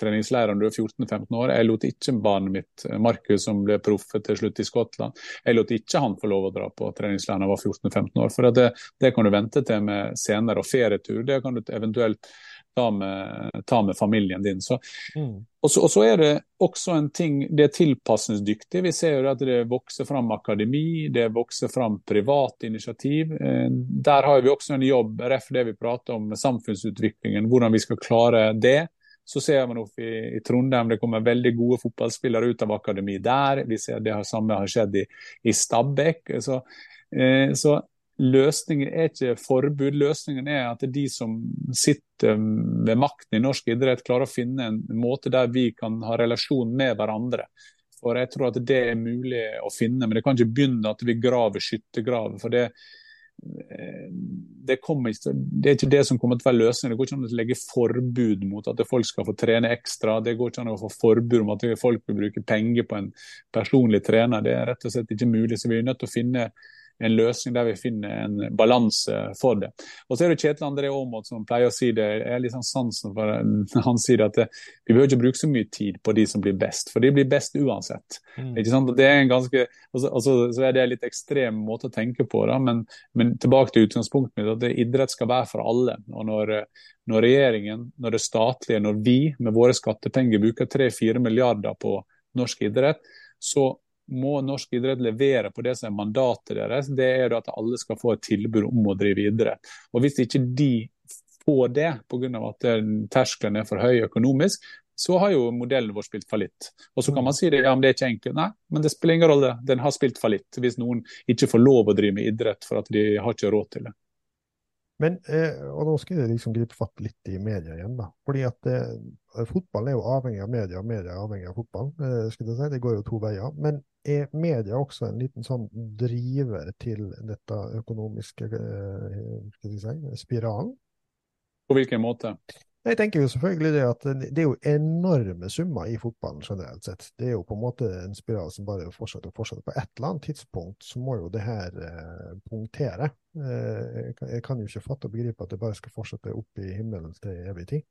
treningslæreren du er 14-15 år. Jeg lot ikke barnet mitt, Markus, som ble proff til slutt i Skottland, jeg lot ikke han få lov å dra på treningsleir da han var 14-15 år. For det, det, kan du vente til med senere. Og ferietur, det kan du eventuelt ta med, ta med familien din. Så, mm. og, så, og, så, er det også en ting, det er tilpasningsdyktig. Vi ser jo at det vokser fram akademi, det vokser fram private initiativ. Eh, der har vi også en jobb, ref det vi prater om samfunnsutviklingen, hvordan vi skal klare det. Så ser man opp i, i, Trondheim det kommer veldig gode fotballspillere ut av akademi der. Vi ser det samme har skjedd i, i Stabæk. Så, eh, så løsningen er ikke forbud, løsningen er at de som sitter ved makten i norsk idrett, klarer å finne en måte der vi kan ha relasjon med hverandre. For Jeg tror at det er mulig å finne, men det kan ikke begynne at vi graver skyttergraver. for det, eh, det, ikke, det, er ikke det som kommer til å være løsningen. Det går ikke an å legge forbud mot at folk skal få trene ekstra. Det går ikke an å få forbud om at folk vil bruke penger på en personlig trener. Det er rett og slett ikke mulig. Så vi er nødt til å finne en løsning der vi finner en balanse for det. Og så er det Kjetil André Aamodt som pleier å si det. Jeg er litt sånn sansen for Han sier at det, vi behøver ikke bruke så mye tid på de som blir best, for de blir best uansett. Mm. Ikke sant? Det er en ganske, altså, altså, så er det en litt ekstrem måte å tenke på, da, men, men tilbake til utgangspunktet mitt, at det, idrett skal være for alle. og når, når regjeringen, når det statlige, når vi med våre skattepenger bruker 3-4 milliarder på norsk idrett, så må norsk idrett levere på det som er mandatet deres. Det er at alle skal få et tilbud om å drive idrett. Og Hvis ikke de får det pga. at terskelen er for høy økonomisk, så har jo modellen vår spilt fallitt. Og så kan man si det, ja, men det er ikke enkelt. Nei, men det spiller ingen rolle. Den har spilt fallitt hvis noen ikke får lov å drive med idrett for at de har ikke råd til det. Men, eh, og nå skal jeg liksom gripe fatt litt i media igjen. da. Fordi at eh, Fotball er jo avhengig av media, og media er avhengig av fotball. Eh, skal jeg si. Det går jo to veier. Men er media også en liten sånn driver til dette økonomiske eh, si, spiralen? På hvilken måte? Jeg tenker jo selvfølgelig det at det er jo enorme summer i fotballen generelt sett. Det er jo på en måte en spiral som bare fortsetter og fortsetter. På et eller annet tidspunkt så må jo det her eh, Eh, jeg, kan, jo ikke fatte og begripe at det bare skal fortsette opp i himmelen til evig tid.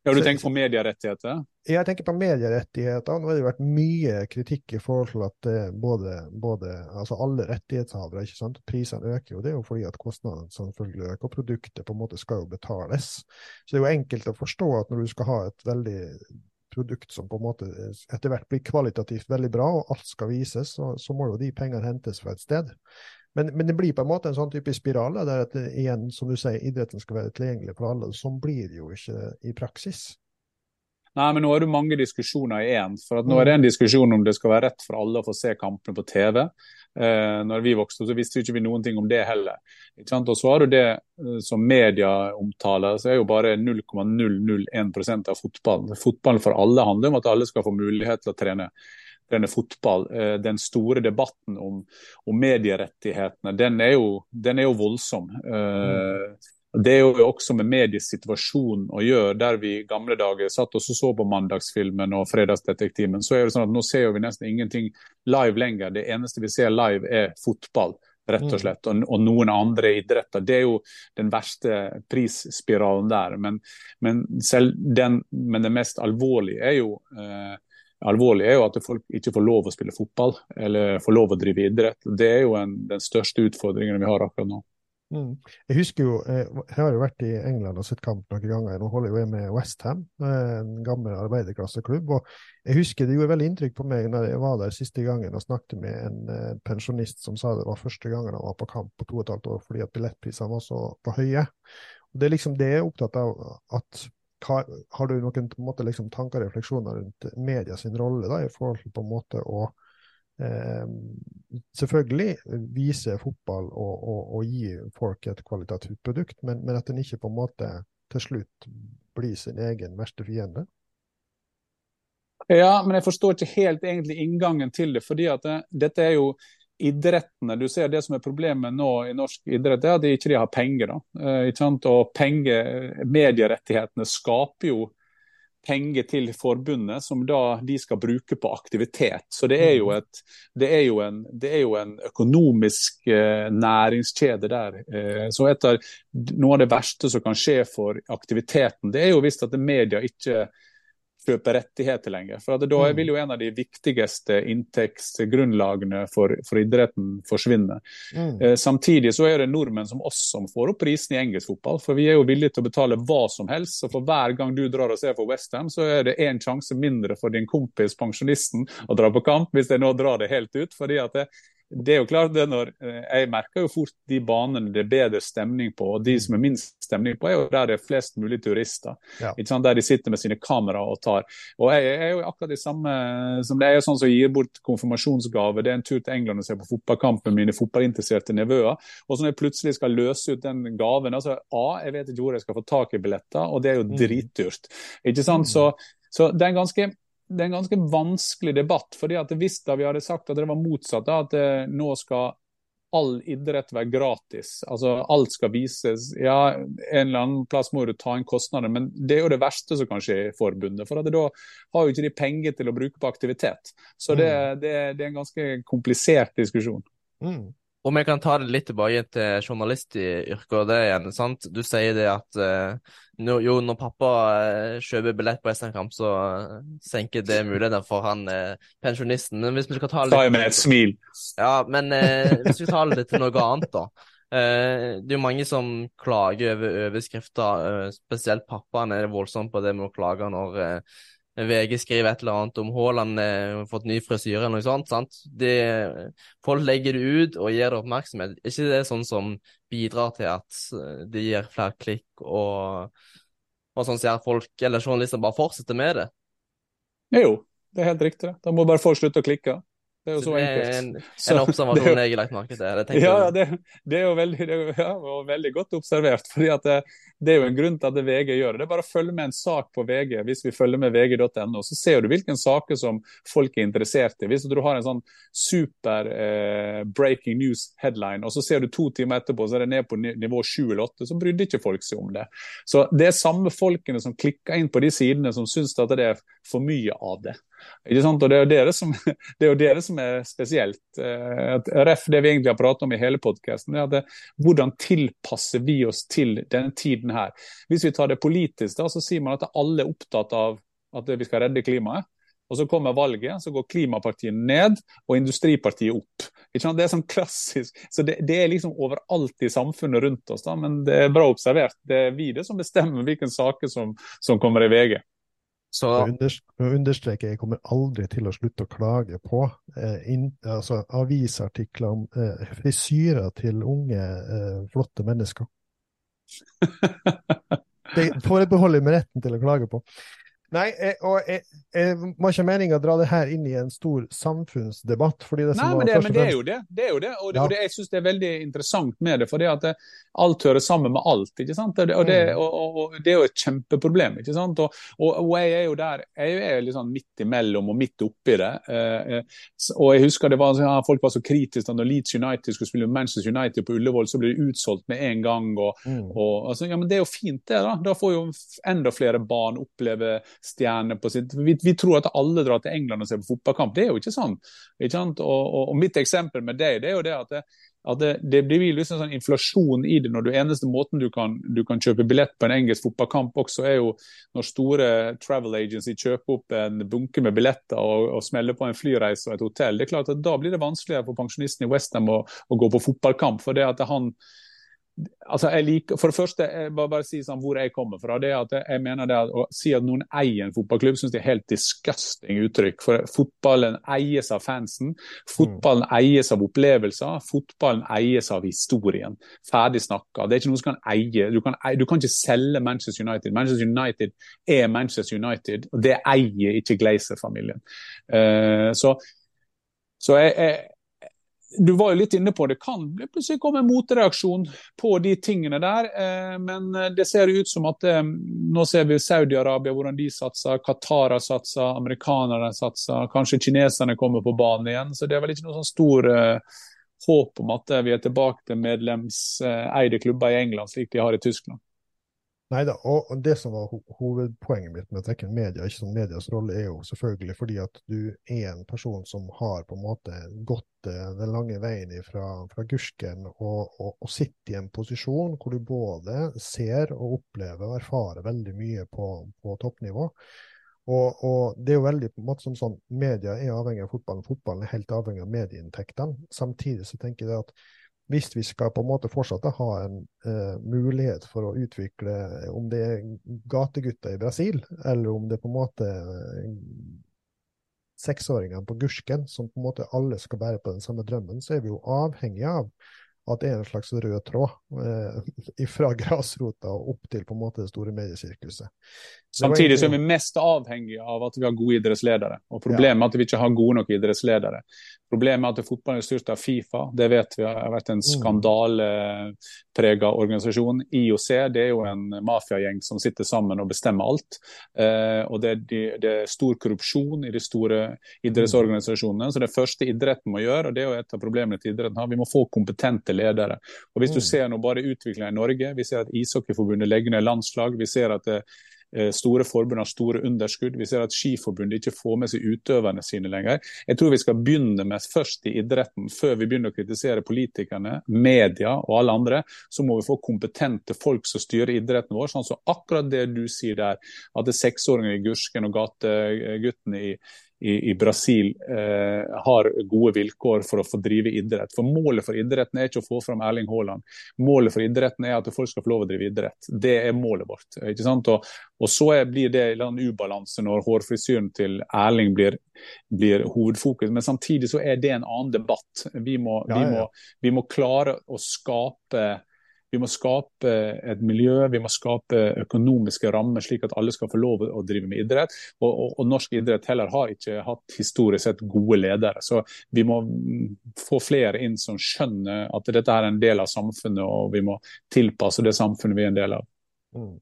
Ja, Du tenker på medierettigheter? Jeg tenker på medierettigheter. Nå har det vært mye kritikk i forhold til at eh, både, både altså alle rettighetshavere ikke sant? Prisene øker jo. Det er jo fordi at kostnadene selvfølgelig øker, og produktet på en måte skal jo betales. Så det er jo enkelt å forstå at når du skal ha et veldig produkt som på en måte etter hvert blir kvalitativt veldig bra, og alt skal vises, så, så må jo de pengene hentes fra et sted. Men, men, det blir på en måte en sånn type spiral, der at igjen, som du sier, idretten skal være tilgjengelig for alle. Sånn blir det jo ikke i praksis. Nei, men nå er det mange diskusjoner i én. For nå er det en diskusjon om det skal være rett for alle å få se kampene på TV. Eh, når vi vokste så visste vi ikke noen ting om det heller. Og så har du det eh, som media omtaler, så er jo bare 0,001% av fotballen. Fotballen for alle handler om at alle skal få mulighet til å trene trene fotball. Eh, den store debatten om, om medierettighetene, den er, jo, den er jo voldsom. Mm. Det er jo også med mediesituasjonen å gjøre. Der vi i gamle dager satt og så på mandagsfilmen og fredagsdetektimen. så er det sånn at nå ser vi nesten ingenting live lenger. Det eneste vi ser live er fotball rett og mm. slett, og, og, noen andre idretter. Det er jo den verste prisspiralen der. Men, men, den, men det mest alvorlige er jo eh, alvorlig er jo at folk ikke får lov å spille fotball eller får lov å drive idrett. Det er jo en, den største utfordringen vi har akkurat nå. Mm. Jeg husker jo, eh, jeg har jo vært i England og sett kamp noen ganger. Nå holder jeg med Westham, eh, en gammel arbeiderklasseklubb. og Jeg husker det gjorde veldig inntrykk på meg når jeg var der siste gangen og snakket med en eh, pensjonist som sa det var første gangen han var på kamp på to og et halvt år fordi at billettprisene var så på høye. Og Det er liksom det jeg er opptatt av. at har du noen måte, liksom, tanker og refleksjoner rundt media sin rolle da, i forhold til på en måte å eh, selvfølgelig vise fotball og, og, og, gi folk et kvalitativt produkt, men, men at den ikke på en måte til slutt blir sin egen verste fiende? Ja, men jeg forstår ikke helt egentlig inngangen til det. fordi at det, dette er jo idrettene, du ser Det som er problemet nå i norsk idrett, er at de ikke har penger. Eh, og penger, Medierettighetene skaper jo penger til forbundet som da de skal bruke på aktivitet. Så det er jo, mm. et, det er jo, en, det er jo en, økonomisk eh, næringskjede der. Eh, så et av Noe av det verste som kan skje for aktiviteten, det er jo hvis at media ikke kjøpe rettigheter lenger. For Da mm. vil jo en av de viktigste inntektsgrunnlagene for, for idretten forsvinne. Mm. Eh, samtidig så er det nordmenn som oss som får opp prisen i engelsk fotball. For vi er jo villige til å betale hva som helst. Så for hver gang du drar og ser for Westham, så er det én sjanse mindre for din kompis pensjonisten å dra på kamp, hvis jeg nå drar det helt ut. fordi at det, det er jo klart det når, eh, Jeg merker jo fort de banene det er bedre stemning på, og de som er minst stemning på, er jo der det er flest mulig turister. Ja. Der de sitter med sine kamera og tar. Og Jeg, jeg er jo akkurat det samme som det er jo sånn som gir bort konfirmasjonsgave. Det er en tur til England og se på fotballkamp med mine fotballinteresserte nevøer. Og så når jeg plutselig skal løse ut den gaven altså A, jeg vet ikke hvor jeg skal få tak i billetter, og det er jo mm. dritdyrt. Ikke sant? Mm. Så, så det er en ganske det er en ganske vanskelig debatt. fordi at Hvis da vi hadde sagt at det var motsatt, da, at eh, nå skal all idrett være gratis, altså alt skal vises Ja, en eller annen plass må du ta inn kostnader, men det er jo det verste som kan skje i forbundet. For da har jo ikke de penger til å bruke på aktivitet. Så det, mm. det, det er en ganske komplisert diskusjon. Mm. Om jeg kan ta det litt tilbake til journalistyrket og det igjen. sant? Du sier det at uh, jo, når pappa uh, kjøper billett på SM-kamp, så uh, senker det muligheten for han pensjonisten. Men hvis vi skal ta litt... Ta med et smil. Ja, men hvis vi tar det til noe annet, da. det er jo mange som klager over overskrifter, spesielt pappaen er voldsom på det med å klage når VG skriver et eller annet om Haaland eh, har fått ny frisyre eller noe sånt. sant? Det, folk legger det ut og gir det oppmerksomhet. Er ikke det sånn som bidrar til at eh, det gir flere klikk og, og sånn ser folk eller journalister bare fortsetter med det? Jo, det er helt riktig. Da må bare folk slutte å klikke. Det er jo så, så enkelt. En, en observasjon jeg har lagt merke til. Det ja, det, det, er jo veldig, det er ja, veldig godt observert. fordi det, det, er jo en grunn til at det VG gjør det. Det er bare å følge med en sak på VG hvis vi følger med vg.no. Så ser du hvilke saker som folk er interessert i. Hvis du har en sånn super eh, breaking news headline, og så ser du to timer etterpå så er det ned på nivå sju eller åtte, så brydde ikke folk seg om det. Så det er samme folkene som klikker inn på de sidene som syns at det er for mye av det. Ikke sant? Og det er, jo dere som, det er dere som er spesielt. Eh, ref det vi egentlig har pratet om i hele podkasten. Hvordan tilpasser vi oss til denne tiden her? Hvis vi tar det politisk, da, så sier man at alle er opptatt av at vi skal redde klimaet. Og så kommer valget, så går klimapartiet ned og industripartiet opp. Det er sånn klassisk. Så det, det, er liksom overalt i samfunnet rundt oss, da, men det er bra observert. Det er vi det som bestemmer hvilke saker som, som kommer i VG. Så jeg unders- understreker, jeg kommer aldri til å slutte å klage på eh, in, altså, avisartikler om eh, frisyrer til unge, eh, flotte mennesker. Det forbeholder jeg meg retten til å klage på. Nei, jeg, og jeg, jeg var ikke meningen å dra det her inn i en stor samfunnsdebatt. fordi det som Nei, men det, men det er jo det. det, er jo det. Og, det, Ja. og det, jeg syns det er veldig interessant med det. For det at alt hører sammen med alt. ikke sant? Og det, og det, Mm. og, det er jo et kjempeproblem. ikke sant? Og, jeg er jo der Jeg er litt sånn midt imellom og midt oppi det. Eh, eh, og jeg husker det var ja, Folk var så kritiske da når Leeds United skulle spille Manchester United på Ullevål, så ble det utsolgt med en gang. Mm. og, altså, ja, men Det er jo fint, det. Da Da får jo enda flere barn oppleve stjerner på sitt vi, vi tror at alle drar til England og ser på fotballkamp. Det er jo ikke sånn. Ikke sant? Og, og, og Mitt eksempel med deg det er jo det at det, at det, det blir liksom sånn inflasjon i det. når du Eneste måten du kan, du kan kjøpe billett på en engelsk fotballkamp også, er jo når store travel agency kjøper opp en bunke med billetter og, og smeller på en flyreise og et hotell. Det er klart at Da blir det vanskeligere for pensjonisten i Westham å, å gå på fotballkamp. for det at han altså jeg liker, For det første, jeg bare, bare si sånn hvor jeg kommer fra. det at jeg mener det at Å si at noen eier en fotballklubb, synes jeg er helt disgusting uttrykk. For fotballen eies av fansen. Fotballen eies av opplevelser. Fotballen eies av historien. Ferdig snakka. Det er ikke noe som kan eie. Du kan, du kan ikke selge Manchester United. Manchester United er Manchester United, og det eier ikke Glazer-familien. Uh, så så jeg, jeg, du var jo litt inne på det kan plutselig komme en motreaksjon på de tingene der. Eh, men det ser ut som at eh, nå ser vi Saudi-Arabia hvordan de satser, Qatar har satsa, amerikanerne satser, kanskje kineserne kommer på banen igjen. Så det er vel ikke noe sånn stor eh, håp om at eh, vi er tilbake til medlemseide klubber i England, slik de har i Tyskland. Nei da, og det som var hovedpoenget mitt med å trekke inn media, ikke som medias rolle, er jo selvfølgelig fordi at du er en person som har på en måte gått eh, den lange veien fra, fra Gursken og, og, og sitter i en posisjon hvor du både ser og opplever og erfarer veldig mye på, på toppnivå. Og, og det er jo veldig på en måte som sånn, Media er avhengig av fotballen, fotballen er helt avhengig av medieinntektene. Samtidig så tenker jeg at hvis vi skal på en måte fortsatt ha en eh, mulighet for å utvikle, om det er gategutter i Brasil, eller om det er på en måte eh, seksåringene på Gursken, som på en måte alle skal bære på den samme drømmen, så er vi jo avhengig av at det er en slags rød tråd eh, fra grasrota og opp til på en måte det store mediesirkuset. Det Samtidig så er vi mest avhengige av at vi har gode idrettsledere. Og Problemet er at vi ikke har gode nok idrettsledere. Problemet er at fotballen er styrt av Fifa. Det vet vi har vært en skandaleprega organisasjon. IOC det er jo en mafiagjeng som sitter sammen og bestemmer alt. Eh, og det er, de, det er stor korrupsjon i de store idrettsorganisasjonene. Så det første idretten må gjøre, og det er jo et av problemene til idretten, har, vi må få kompetente ledere. Og Hvis du Mm. ser nå bare utviklinga i Norge, vi ser at Ishockeyforbundet legger ned landslag. vi ser at det, eh, Store forbund har store underskudd. Vi ser at Skiforbundet ikke får med seg utøverne sine lenger. Jeg tror vi skal begynne med først i idretten, før vi begynner å kritisere politikerne, media og alle andre. Så må vi få kompetente folk som styrer idretten vår. sånn som akkurat det du sier der, at det er seksåringer i Gursken og gateguttene i, i, i Brasil eh, har gode vilkår for å få drive idrett. For Målet for idretten er ikke å få fram Erling Haaland. Målet for idretten er at folk skal få lov å drive idrett. Det er målet vårt. ikke sant? Og, og så er, blir det en ubalanse når hårfrisyren til Erling blir, blir hovedfokus. Men samtidig så er det en annen debatt. Vi må, Ja, ja. må, vi må klare å skape vi må skape et miljø, vi må skape økonomiske rammer slik at alle skal få lov å drive med idrett. Og, og, og norsk idrett heller har ikke hatt historisk sett gode ledere. Så vi må få flere inn som skjønner at dette er en del av samfunnet, og vi må tilpasse det samfunnet vi er en del av. Mm.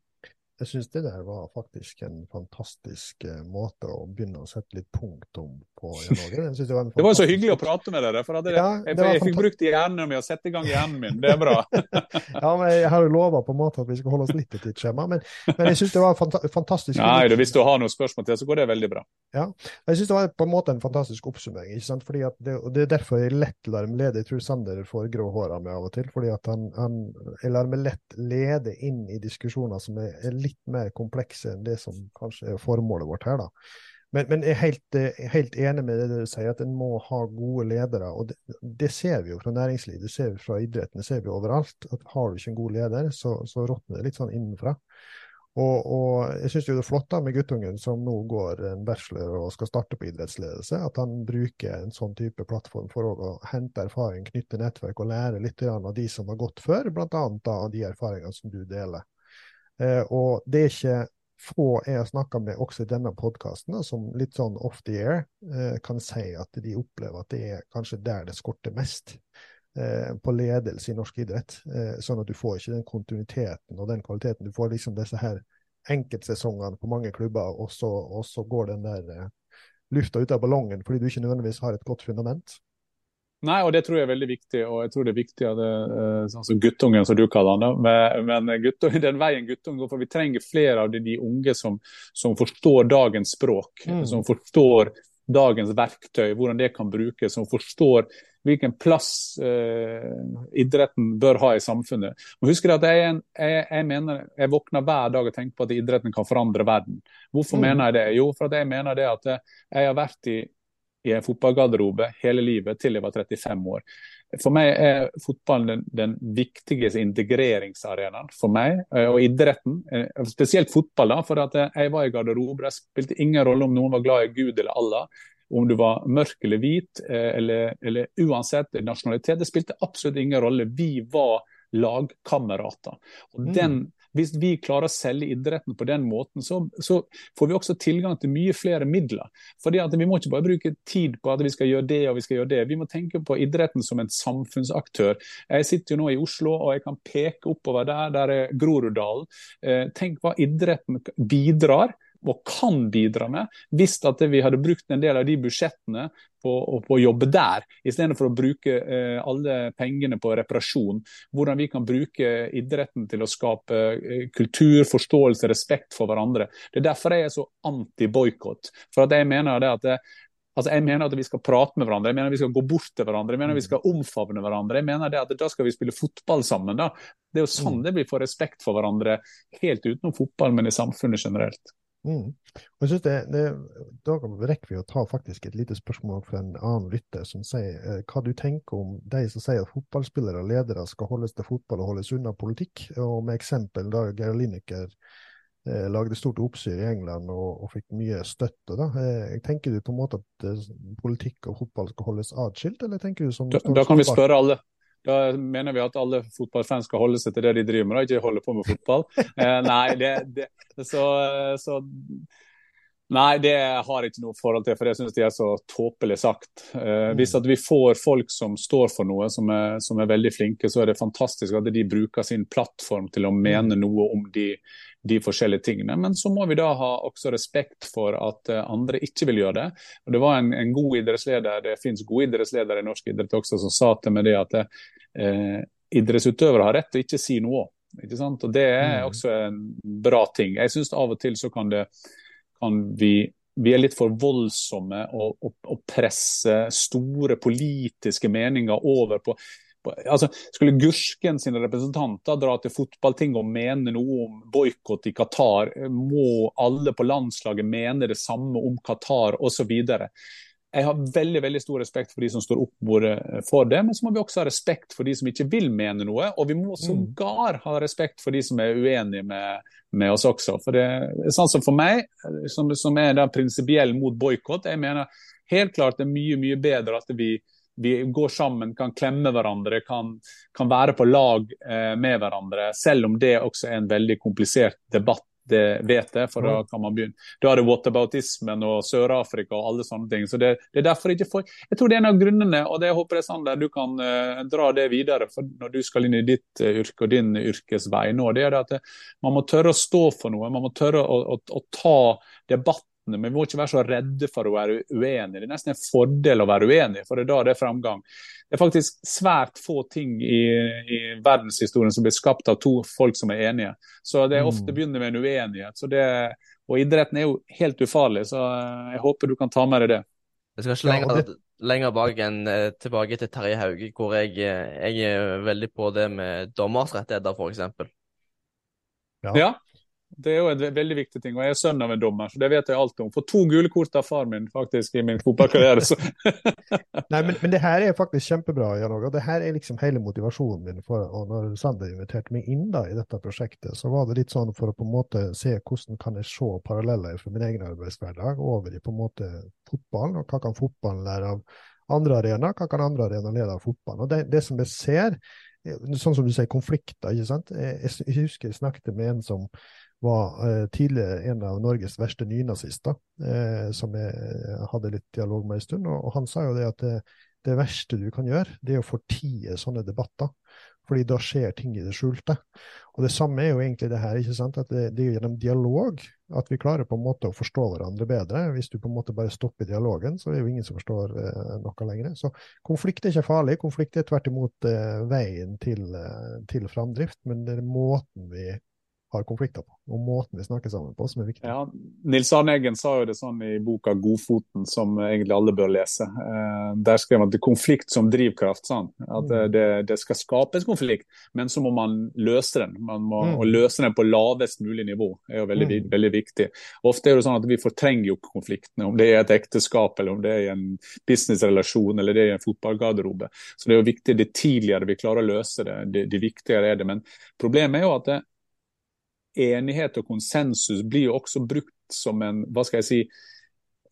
Jeg syns det der var faktisk en fantastisk eh, måte å begynne å sette litt punktum på. Det, var en Det var så hyggelig å prate med dere. for det, Ja, det Jeg, jeg fikk brukt hjernen min og sette i gang hjernen min. Det er bra. Ja, men Jeg har jo lova på en måte at vi skal holde oss litt til tidsskjema, men, men jeg syns det var fanta fantastisk. Nei, Hvis du har noen spørsmål til, så går det veldig bra. Ja, Jeg synes det var på en måte en fantastisk oppsummering. ikke sant? Fordi at det, det er derfor jeg lett lar meg lede. Jeg tror Sander får grå hår av meg av og til. fordi at han, han, Jeg lar meg lett lede inn i diskusjoner som er, er litt mer komplekse enn det som kanskje er formålet vårt her. da. Men, men jeg er helt, eh, helt enig med det du sier, at en må ha gode ledere. og det, det ser vi jo fra næringslivet, det ser vi fra idretten, det ser vi overalt. at Har du ikke en god leder, så, så råtner det litt sånn innenfra. Og, og jeg syns det er flott da med guttungen som nå går en bachelor og skal starte på idrettsledelse, at han bruker en sånn type plattform for å hente erfaring, knytte nettverk og lære litt av de som har gått før, bl.a. de erfaringene som du deler. Eh, og det er ikke få jeg har snakka med også i denne podkasten, som litt sånn off the air eh, kan si at de opplever at det er kanskje der det skorter mest eh, på ledelse i norsk idrett. Sånn at du får ikke den kontinuiteten og den kvaliteten. Du får liksom disse her enkeltsesongene på mange klubber, og så, og så går den der lufta ut av ballongen fordi du ikke nødvendigvis har et godt fundament. Nei, og det tror jeg er veldig viktig. Og jeg tror det er viktig at det, eh, sånn som guttungen, som du kaller han. Men, men guttungen, den veien guttungen går, for vi trenger flere av de, de unge som, som, forstår dagens språk. Mm. Som forstår dagens verktøy, hvordan det kan brukes. Som forstår hvilken plass eh, idretten bør ha i samfunnet. Og husk at jeg, en, jeg, jeg, mener, jeg, våkner hver dag og tenker på at idretten kan forandre verden. Hvorfor mm. mener jeg det? Jo, for jeg mener det at jeg har vært i, i en fotballgarderobe hele livet til jeg var 35 år. For meg er fotballen den, den viktigste integreringsarenaen for meg, eh, og idretten. Eh, spesielt fotball, da, for jeg var i garderobe. Det spilte ingen rolle om noen var glad i Gud eller Allah om du var mørk eller hvit, eh, eller, eller, uansett nasjonalitet. Det spilte absolutt ingen rolle. Vi var lagkamerater. Og mm. den, hvis vi klarer å selge idretten på den måten, så, så, får vi også tilgang til mye flere midler. Fordi Vi må ikke bare bruke tid på at vi skal gjøre det og vi skal gjøre det. Vi må tenke på idretten som en samfunnsaktør. Jeg sitter jo nå i Oslo og jeg kan peke oppover der, der er Groruddalen. Eh, tenk hva idretten bidrar og kan bidra med, hvis at vi hadde brukt en del av de budsjettene på, på å jobbe der, istedenfor å bruke eh, alle pengene på reparasjon. Hvordan vi kan bruke idretten til å skape eh, kultur, forståelse, respekt for hverandre. Det er derfor jeg er så anti-boikott. For at jeg mener det at det, Altså, jeg mener at vi skal prate med hverandre, jeg mener at vi skal gå bort til hverandre, jeg mener at vi skal omfavne hverandre. Jeg mener det at Da skal vi spille fotball sammen. da. Det er jo sånn mm. det blir får respekt for hverandre, helt utenom fotball, men i samfunnet generelt. Mm. Og jeg synes det, det, Da rekker vi å ta faktisk et lite spørsmål fra en annen lytter som sier eh, hva du tenker om de som sier at fotballspillere og ledere skal holdes til fotball og holdes unna politikk. Og med eksempel da Geir Lineker eh, lagde stort oppstyr i England og, og, fikk mye støtte. da. Eh, tenker du på en måte at eh, politikk og fotball skal holdes atskilt, eller tenker du som Da, da kan vi spørre alle. Da mener vi at alle fotballfans skal holde seg til det de driver med, og ikke holde på med fotball. Eh, nei, det, det, så, så, Nei, det har jeg ikke noe forhold til, for jeg syns de er så tåpelig sagt. Eh, hvis at vi får folk som står for noe, som er, som er, veldig flinke, så er det fantastisk at de bruker sin plattform til å mene noe om de, de forskjellige tingene. Men så må vi da ha også respekt for at eh, andre ikke vil gjøre det. Og Det var en, en god idrettsleder, det finnes gode idrettsledere i norsk idrett også, som sa til meg det at eh, idrettsutøvere har rett til ikke si noe. Ikke sant? Og Det er mm. også en bra ting. Jeg syns av og til så kan, det, kan vi vi er litt for voldsomme og, og, og presser store politiske meninger over på altså, Skulle Gursken sine representanter dra til fotballting og mene noe om boikott i Qatar, må alle på landslaget mene det samme om Qatar osv. Jeg har veldig veldig stor respekt for de som står opp for det, men så må vi også ha respekt for de som ikke vil mene noe. Og vi må mm. sågar ha respekt for de som er uenige med, med oss også. For det er sånn som for meg, som, som er prinsipiell mot boikott, jeg mener helt klart det er mye, mye bedre at vi vi går sammen, kan klemme hverandre, kan, kan være på lag eh, med hverandre. Selv om det også er en veldig komplisert debatt, det vet jeg. For da kan man begynne. Da er det whataboutismen og Sør-Afrika og alle sånne ting. Så det, det, er derfor ikke for... Jeg tror det er en av grunnene, og det håper jeg Sander, du kan uh, dra det videre for når du skal inn i ditt uh, yrke og din yrkesvei nå. det er det at det, man må tørre å stå for noe. Man må tørre å, å, å ta debatt men vi må ikke være så redde for å være uenige. Det er nesten en fordel å være uenig, for det er da det er framgang. Det er faktisk svært få ting i, i verdenshistorien som blir skapt av to folk som er enige. Så det er mm. ofte begynner med en uenighet. Det, og idretten er jo helt ufarlig, så jeg håper du kan ta med deg det. Jeg skal ikke lenger, ja, lenger bak enn eh, tilbake til Terje Hauge, hvor jeg, eh, jeg, er veldig på det med dommers rettigheter, f.eks. Ja. ja. Det er jo en veldig viktig ting. Og jeg er sønn av en dommer, så det vet jeg alt om. For to gule kort av far min faktisk i min fotballkarriere. Nei, men, men, det her er faktisk kjempebra, Jan Åge. Det her er liksom hele motivasjonen min. For, og når Sander inviterte meg inn da i dette prosjektet, så var det litt sånn for å på en måte se hvordan kan jeg se paralleller fra min egen arbeidshverdag over i på en måte fotballen, og hva kan fotballen lære av andre arenaer, hva kan andre arenaer lære av fotballen. Og det, det som jeg ser, sånn som du sier, konflikter. ikke sant? Jeg, jeg husker jeg snakket med en som var eh, tidligere en av Norges verste nynazister, eh, som jeg hadde litt dialog med en stund. Og han sa jo det at det, det, verste du kan gjøre, det er å fortie sånne debatter. Fordi da skjer ting i det skjulte. Og det samme er jo egentlig det her. ikke sant? At det, det er gjennom dialog at vi klarer på en måte å forstå hverandre bedre. Hvis du på en måte bare stopper dialogen, så er det jo ingen som forstår eh, noe lenger. Så konflikt er ikke farlig. Konflikt er tvert imot eh, veien til, eh, til framdrift. Men det er måten vi har konflikter på, og måten vi snakker sammen på, som er viktig. Ja, Nils Arne Eggen sa jo det sånn i boka 'Godfoten', som egentlig alle bør lese. Eh, der skrev han at det er konflikt som drivkraft. Sånn. At mm. det, det, skal skapes konflikt, men så må man løse den. Man må mm. løse den på lavest mulig nivå er jo veldig, mm. veldig, viktig. Ofte er det sånn at vi fortrenger jo konfliktene, om det er et ekteskap, eller om det er en businessrelasjon eller det er en fotballgarderobe. Så det er jo viktig, det tidligere vi klarer å løse det, det, det viktigere er det. Men problemet er jo at det, enighet og konsensus blir jo også brukt som en hva skal jeg si,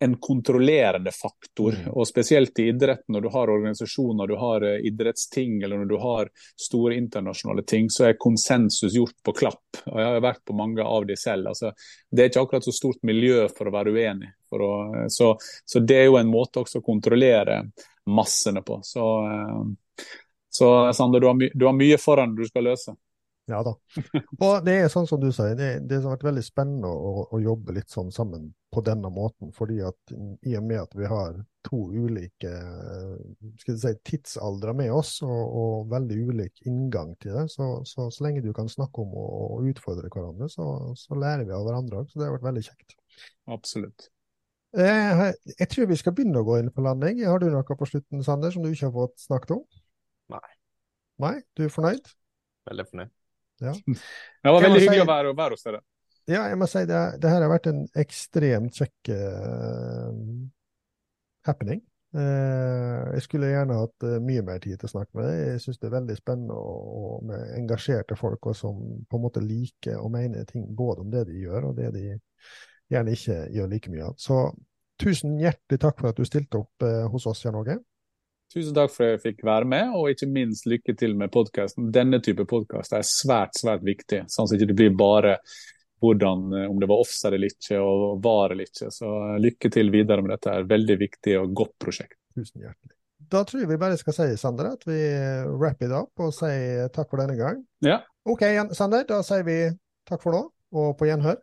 en kontrollerende faktor. Mm. og Spesielt i idretten, når du har organisasjoner, du har eh, idrettsting eller når du har store internasjonale ting, så er konsensus gjort på klapp. og Jeg har vært på mange av de selv. altså Det er ikke akkurat så stort miljø for å være uenig. Å, eh, så, så, det er jo en måte også å kontrollere massene på. Så, eh, så Sander, du har, du har mye foran du skal løse. Ja da. Og det er sånn som du sier, det, det har vært veldig spennende å, å, jobbe litt sånn sammen på denne måten. fordi at i og med at vi har to ulike skal si, tidsaldre med oss, og, og, veldig ulik inngang til det, så, så, så lenge du kan snakke om å utfordre hverandre, så, så lærer vi av hverandre òg. Så det har vært veldig kjekt. Absolutt. Jeg, eh, jeg tror vi skal begynne å gå inn på landing. Har du noe på slutten, Sander, som du ikke har fått snakket om? Nei. Nei, Du er fornøyd? Veldig fornøyd. Ja. Det var veldig hyggelig si, å være, være, hos dere. Ja, jeg må si det, det her har vært en ekstremt kjekk uh, happening. Uh, jeg skulle gjerne hatt uh, mye mer tid til å snakke med deg. Jeg syns det er veldig spennende og, og med engasjerte folk og som på en måte liker og mener ting både om det de gjør, og det de gjerne ikke gjør like mye av. Så tusen hjertelig takk for at du stilte opp hos oss, Jan Åge. Tusen takk for at jeg fikk være med, og ikke minst lykke til med podkasten. Denne type podkast er svært, svært viktig, sånn at det ikke blir bare hvordan, eh, om det var offside eller ikke, og var eller ikke. Så eh, lykke til videre med dette. er veldig viktig og godt prosjekt. Tusen hjertelig. Da tror jeg vi bare skal si, Sander, at vi wrap it up og sier takk for denne gang. Ja. OK, Sander. Da sier vi takk for nå, og på gjenhør.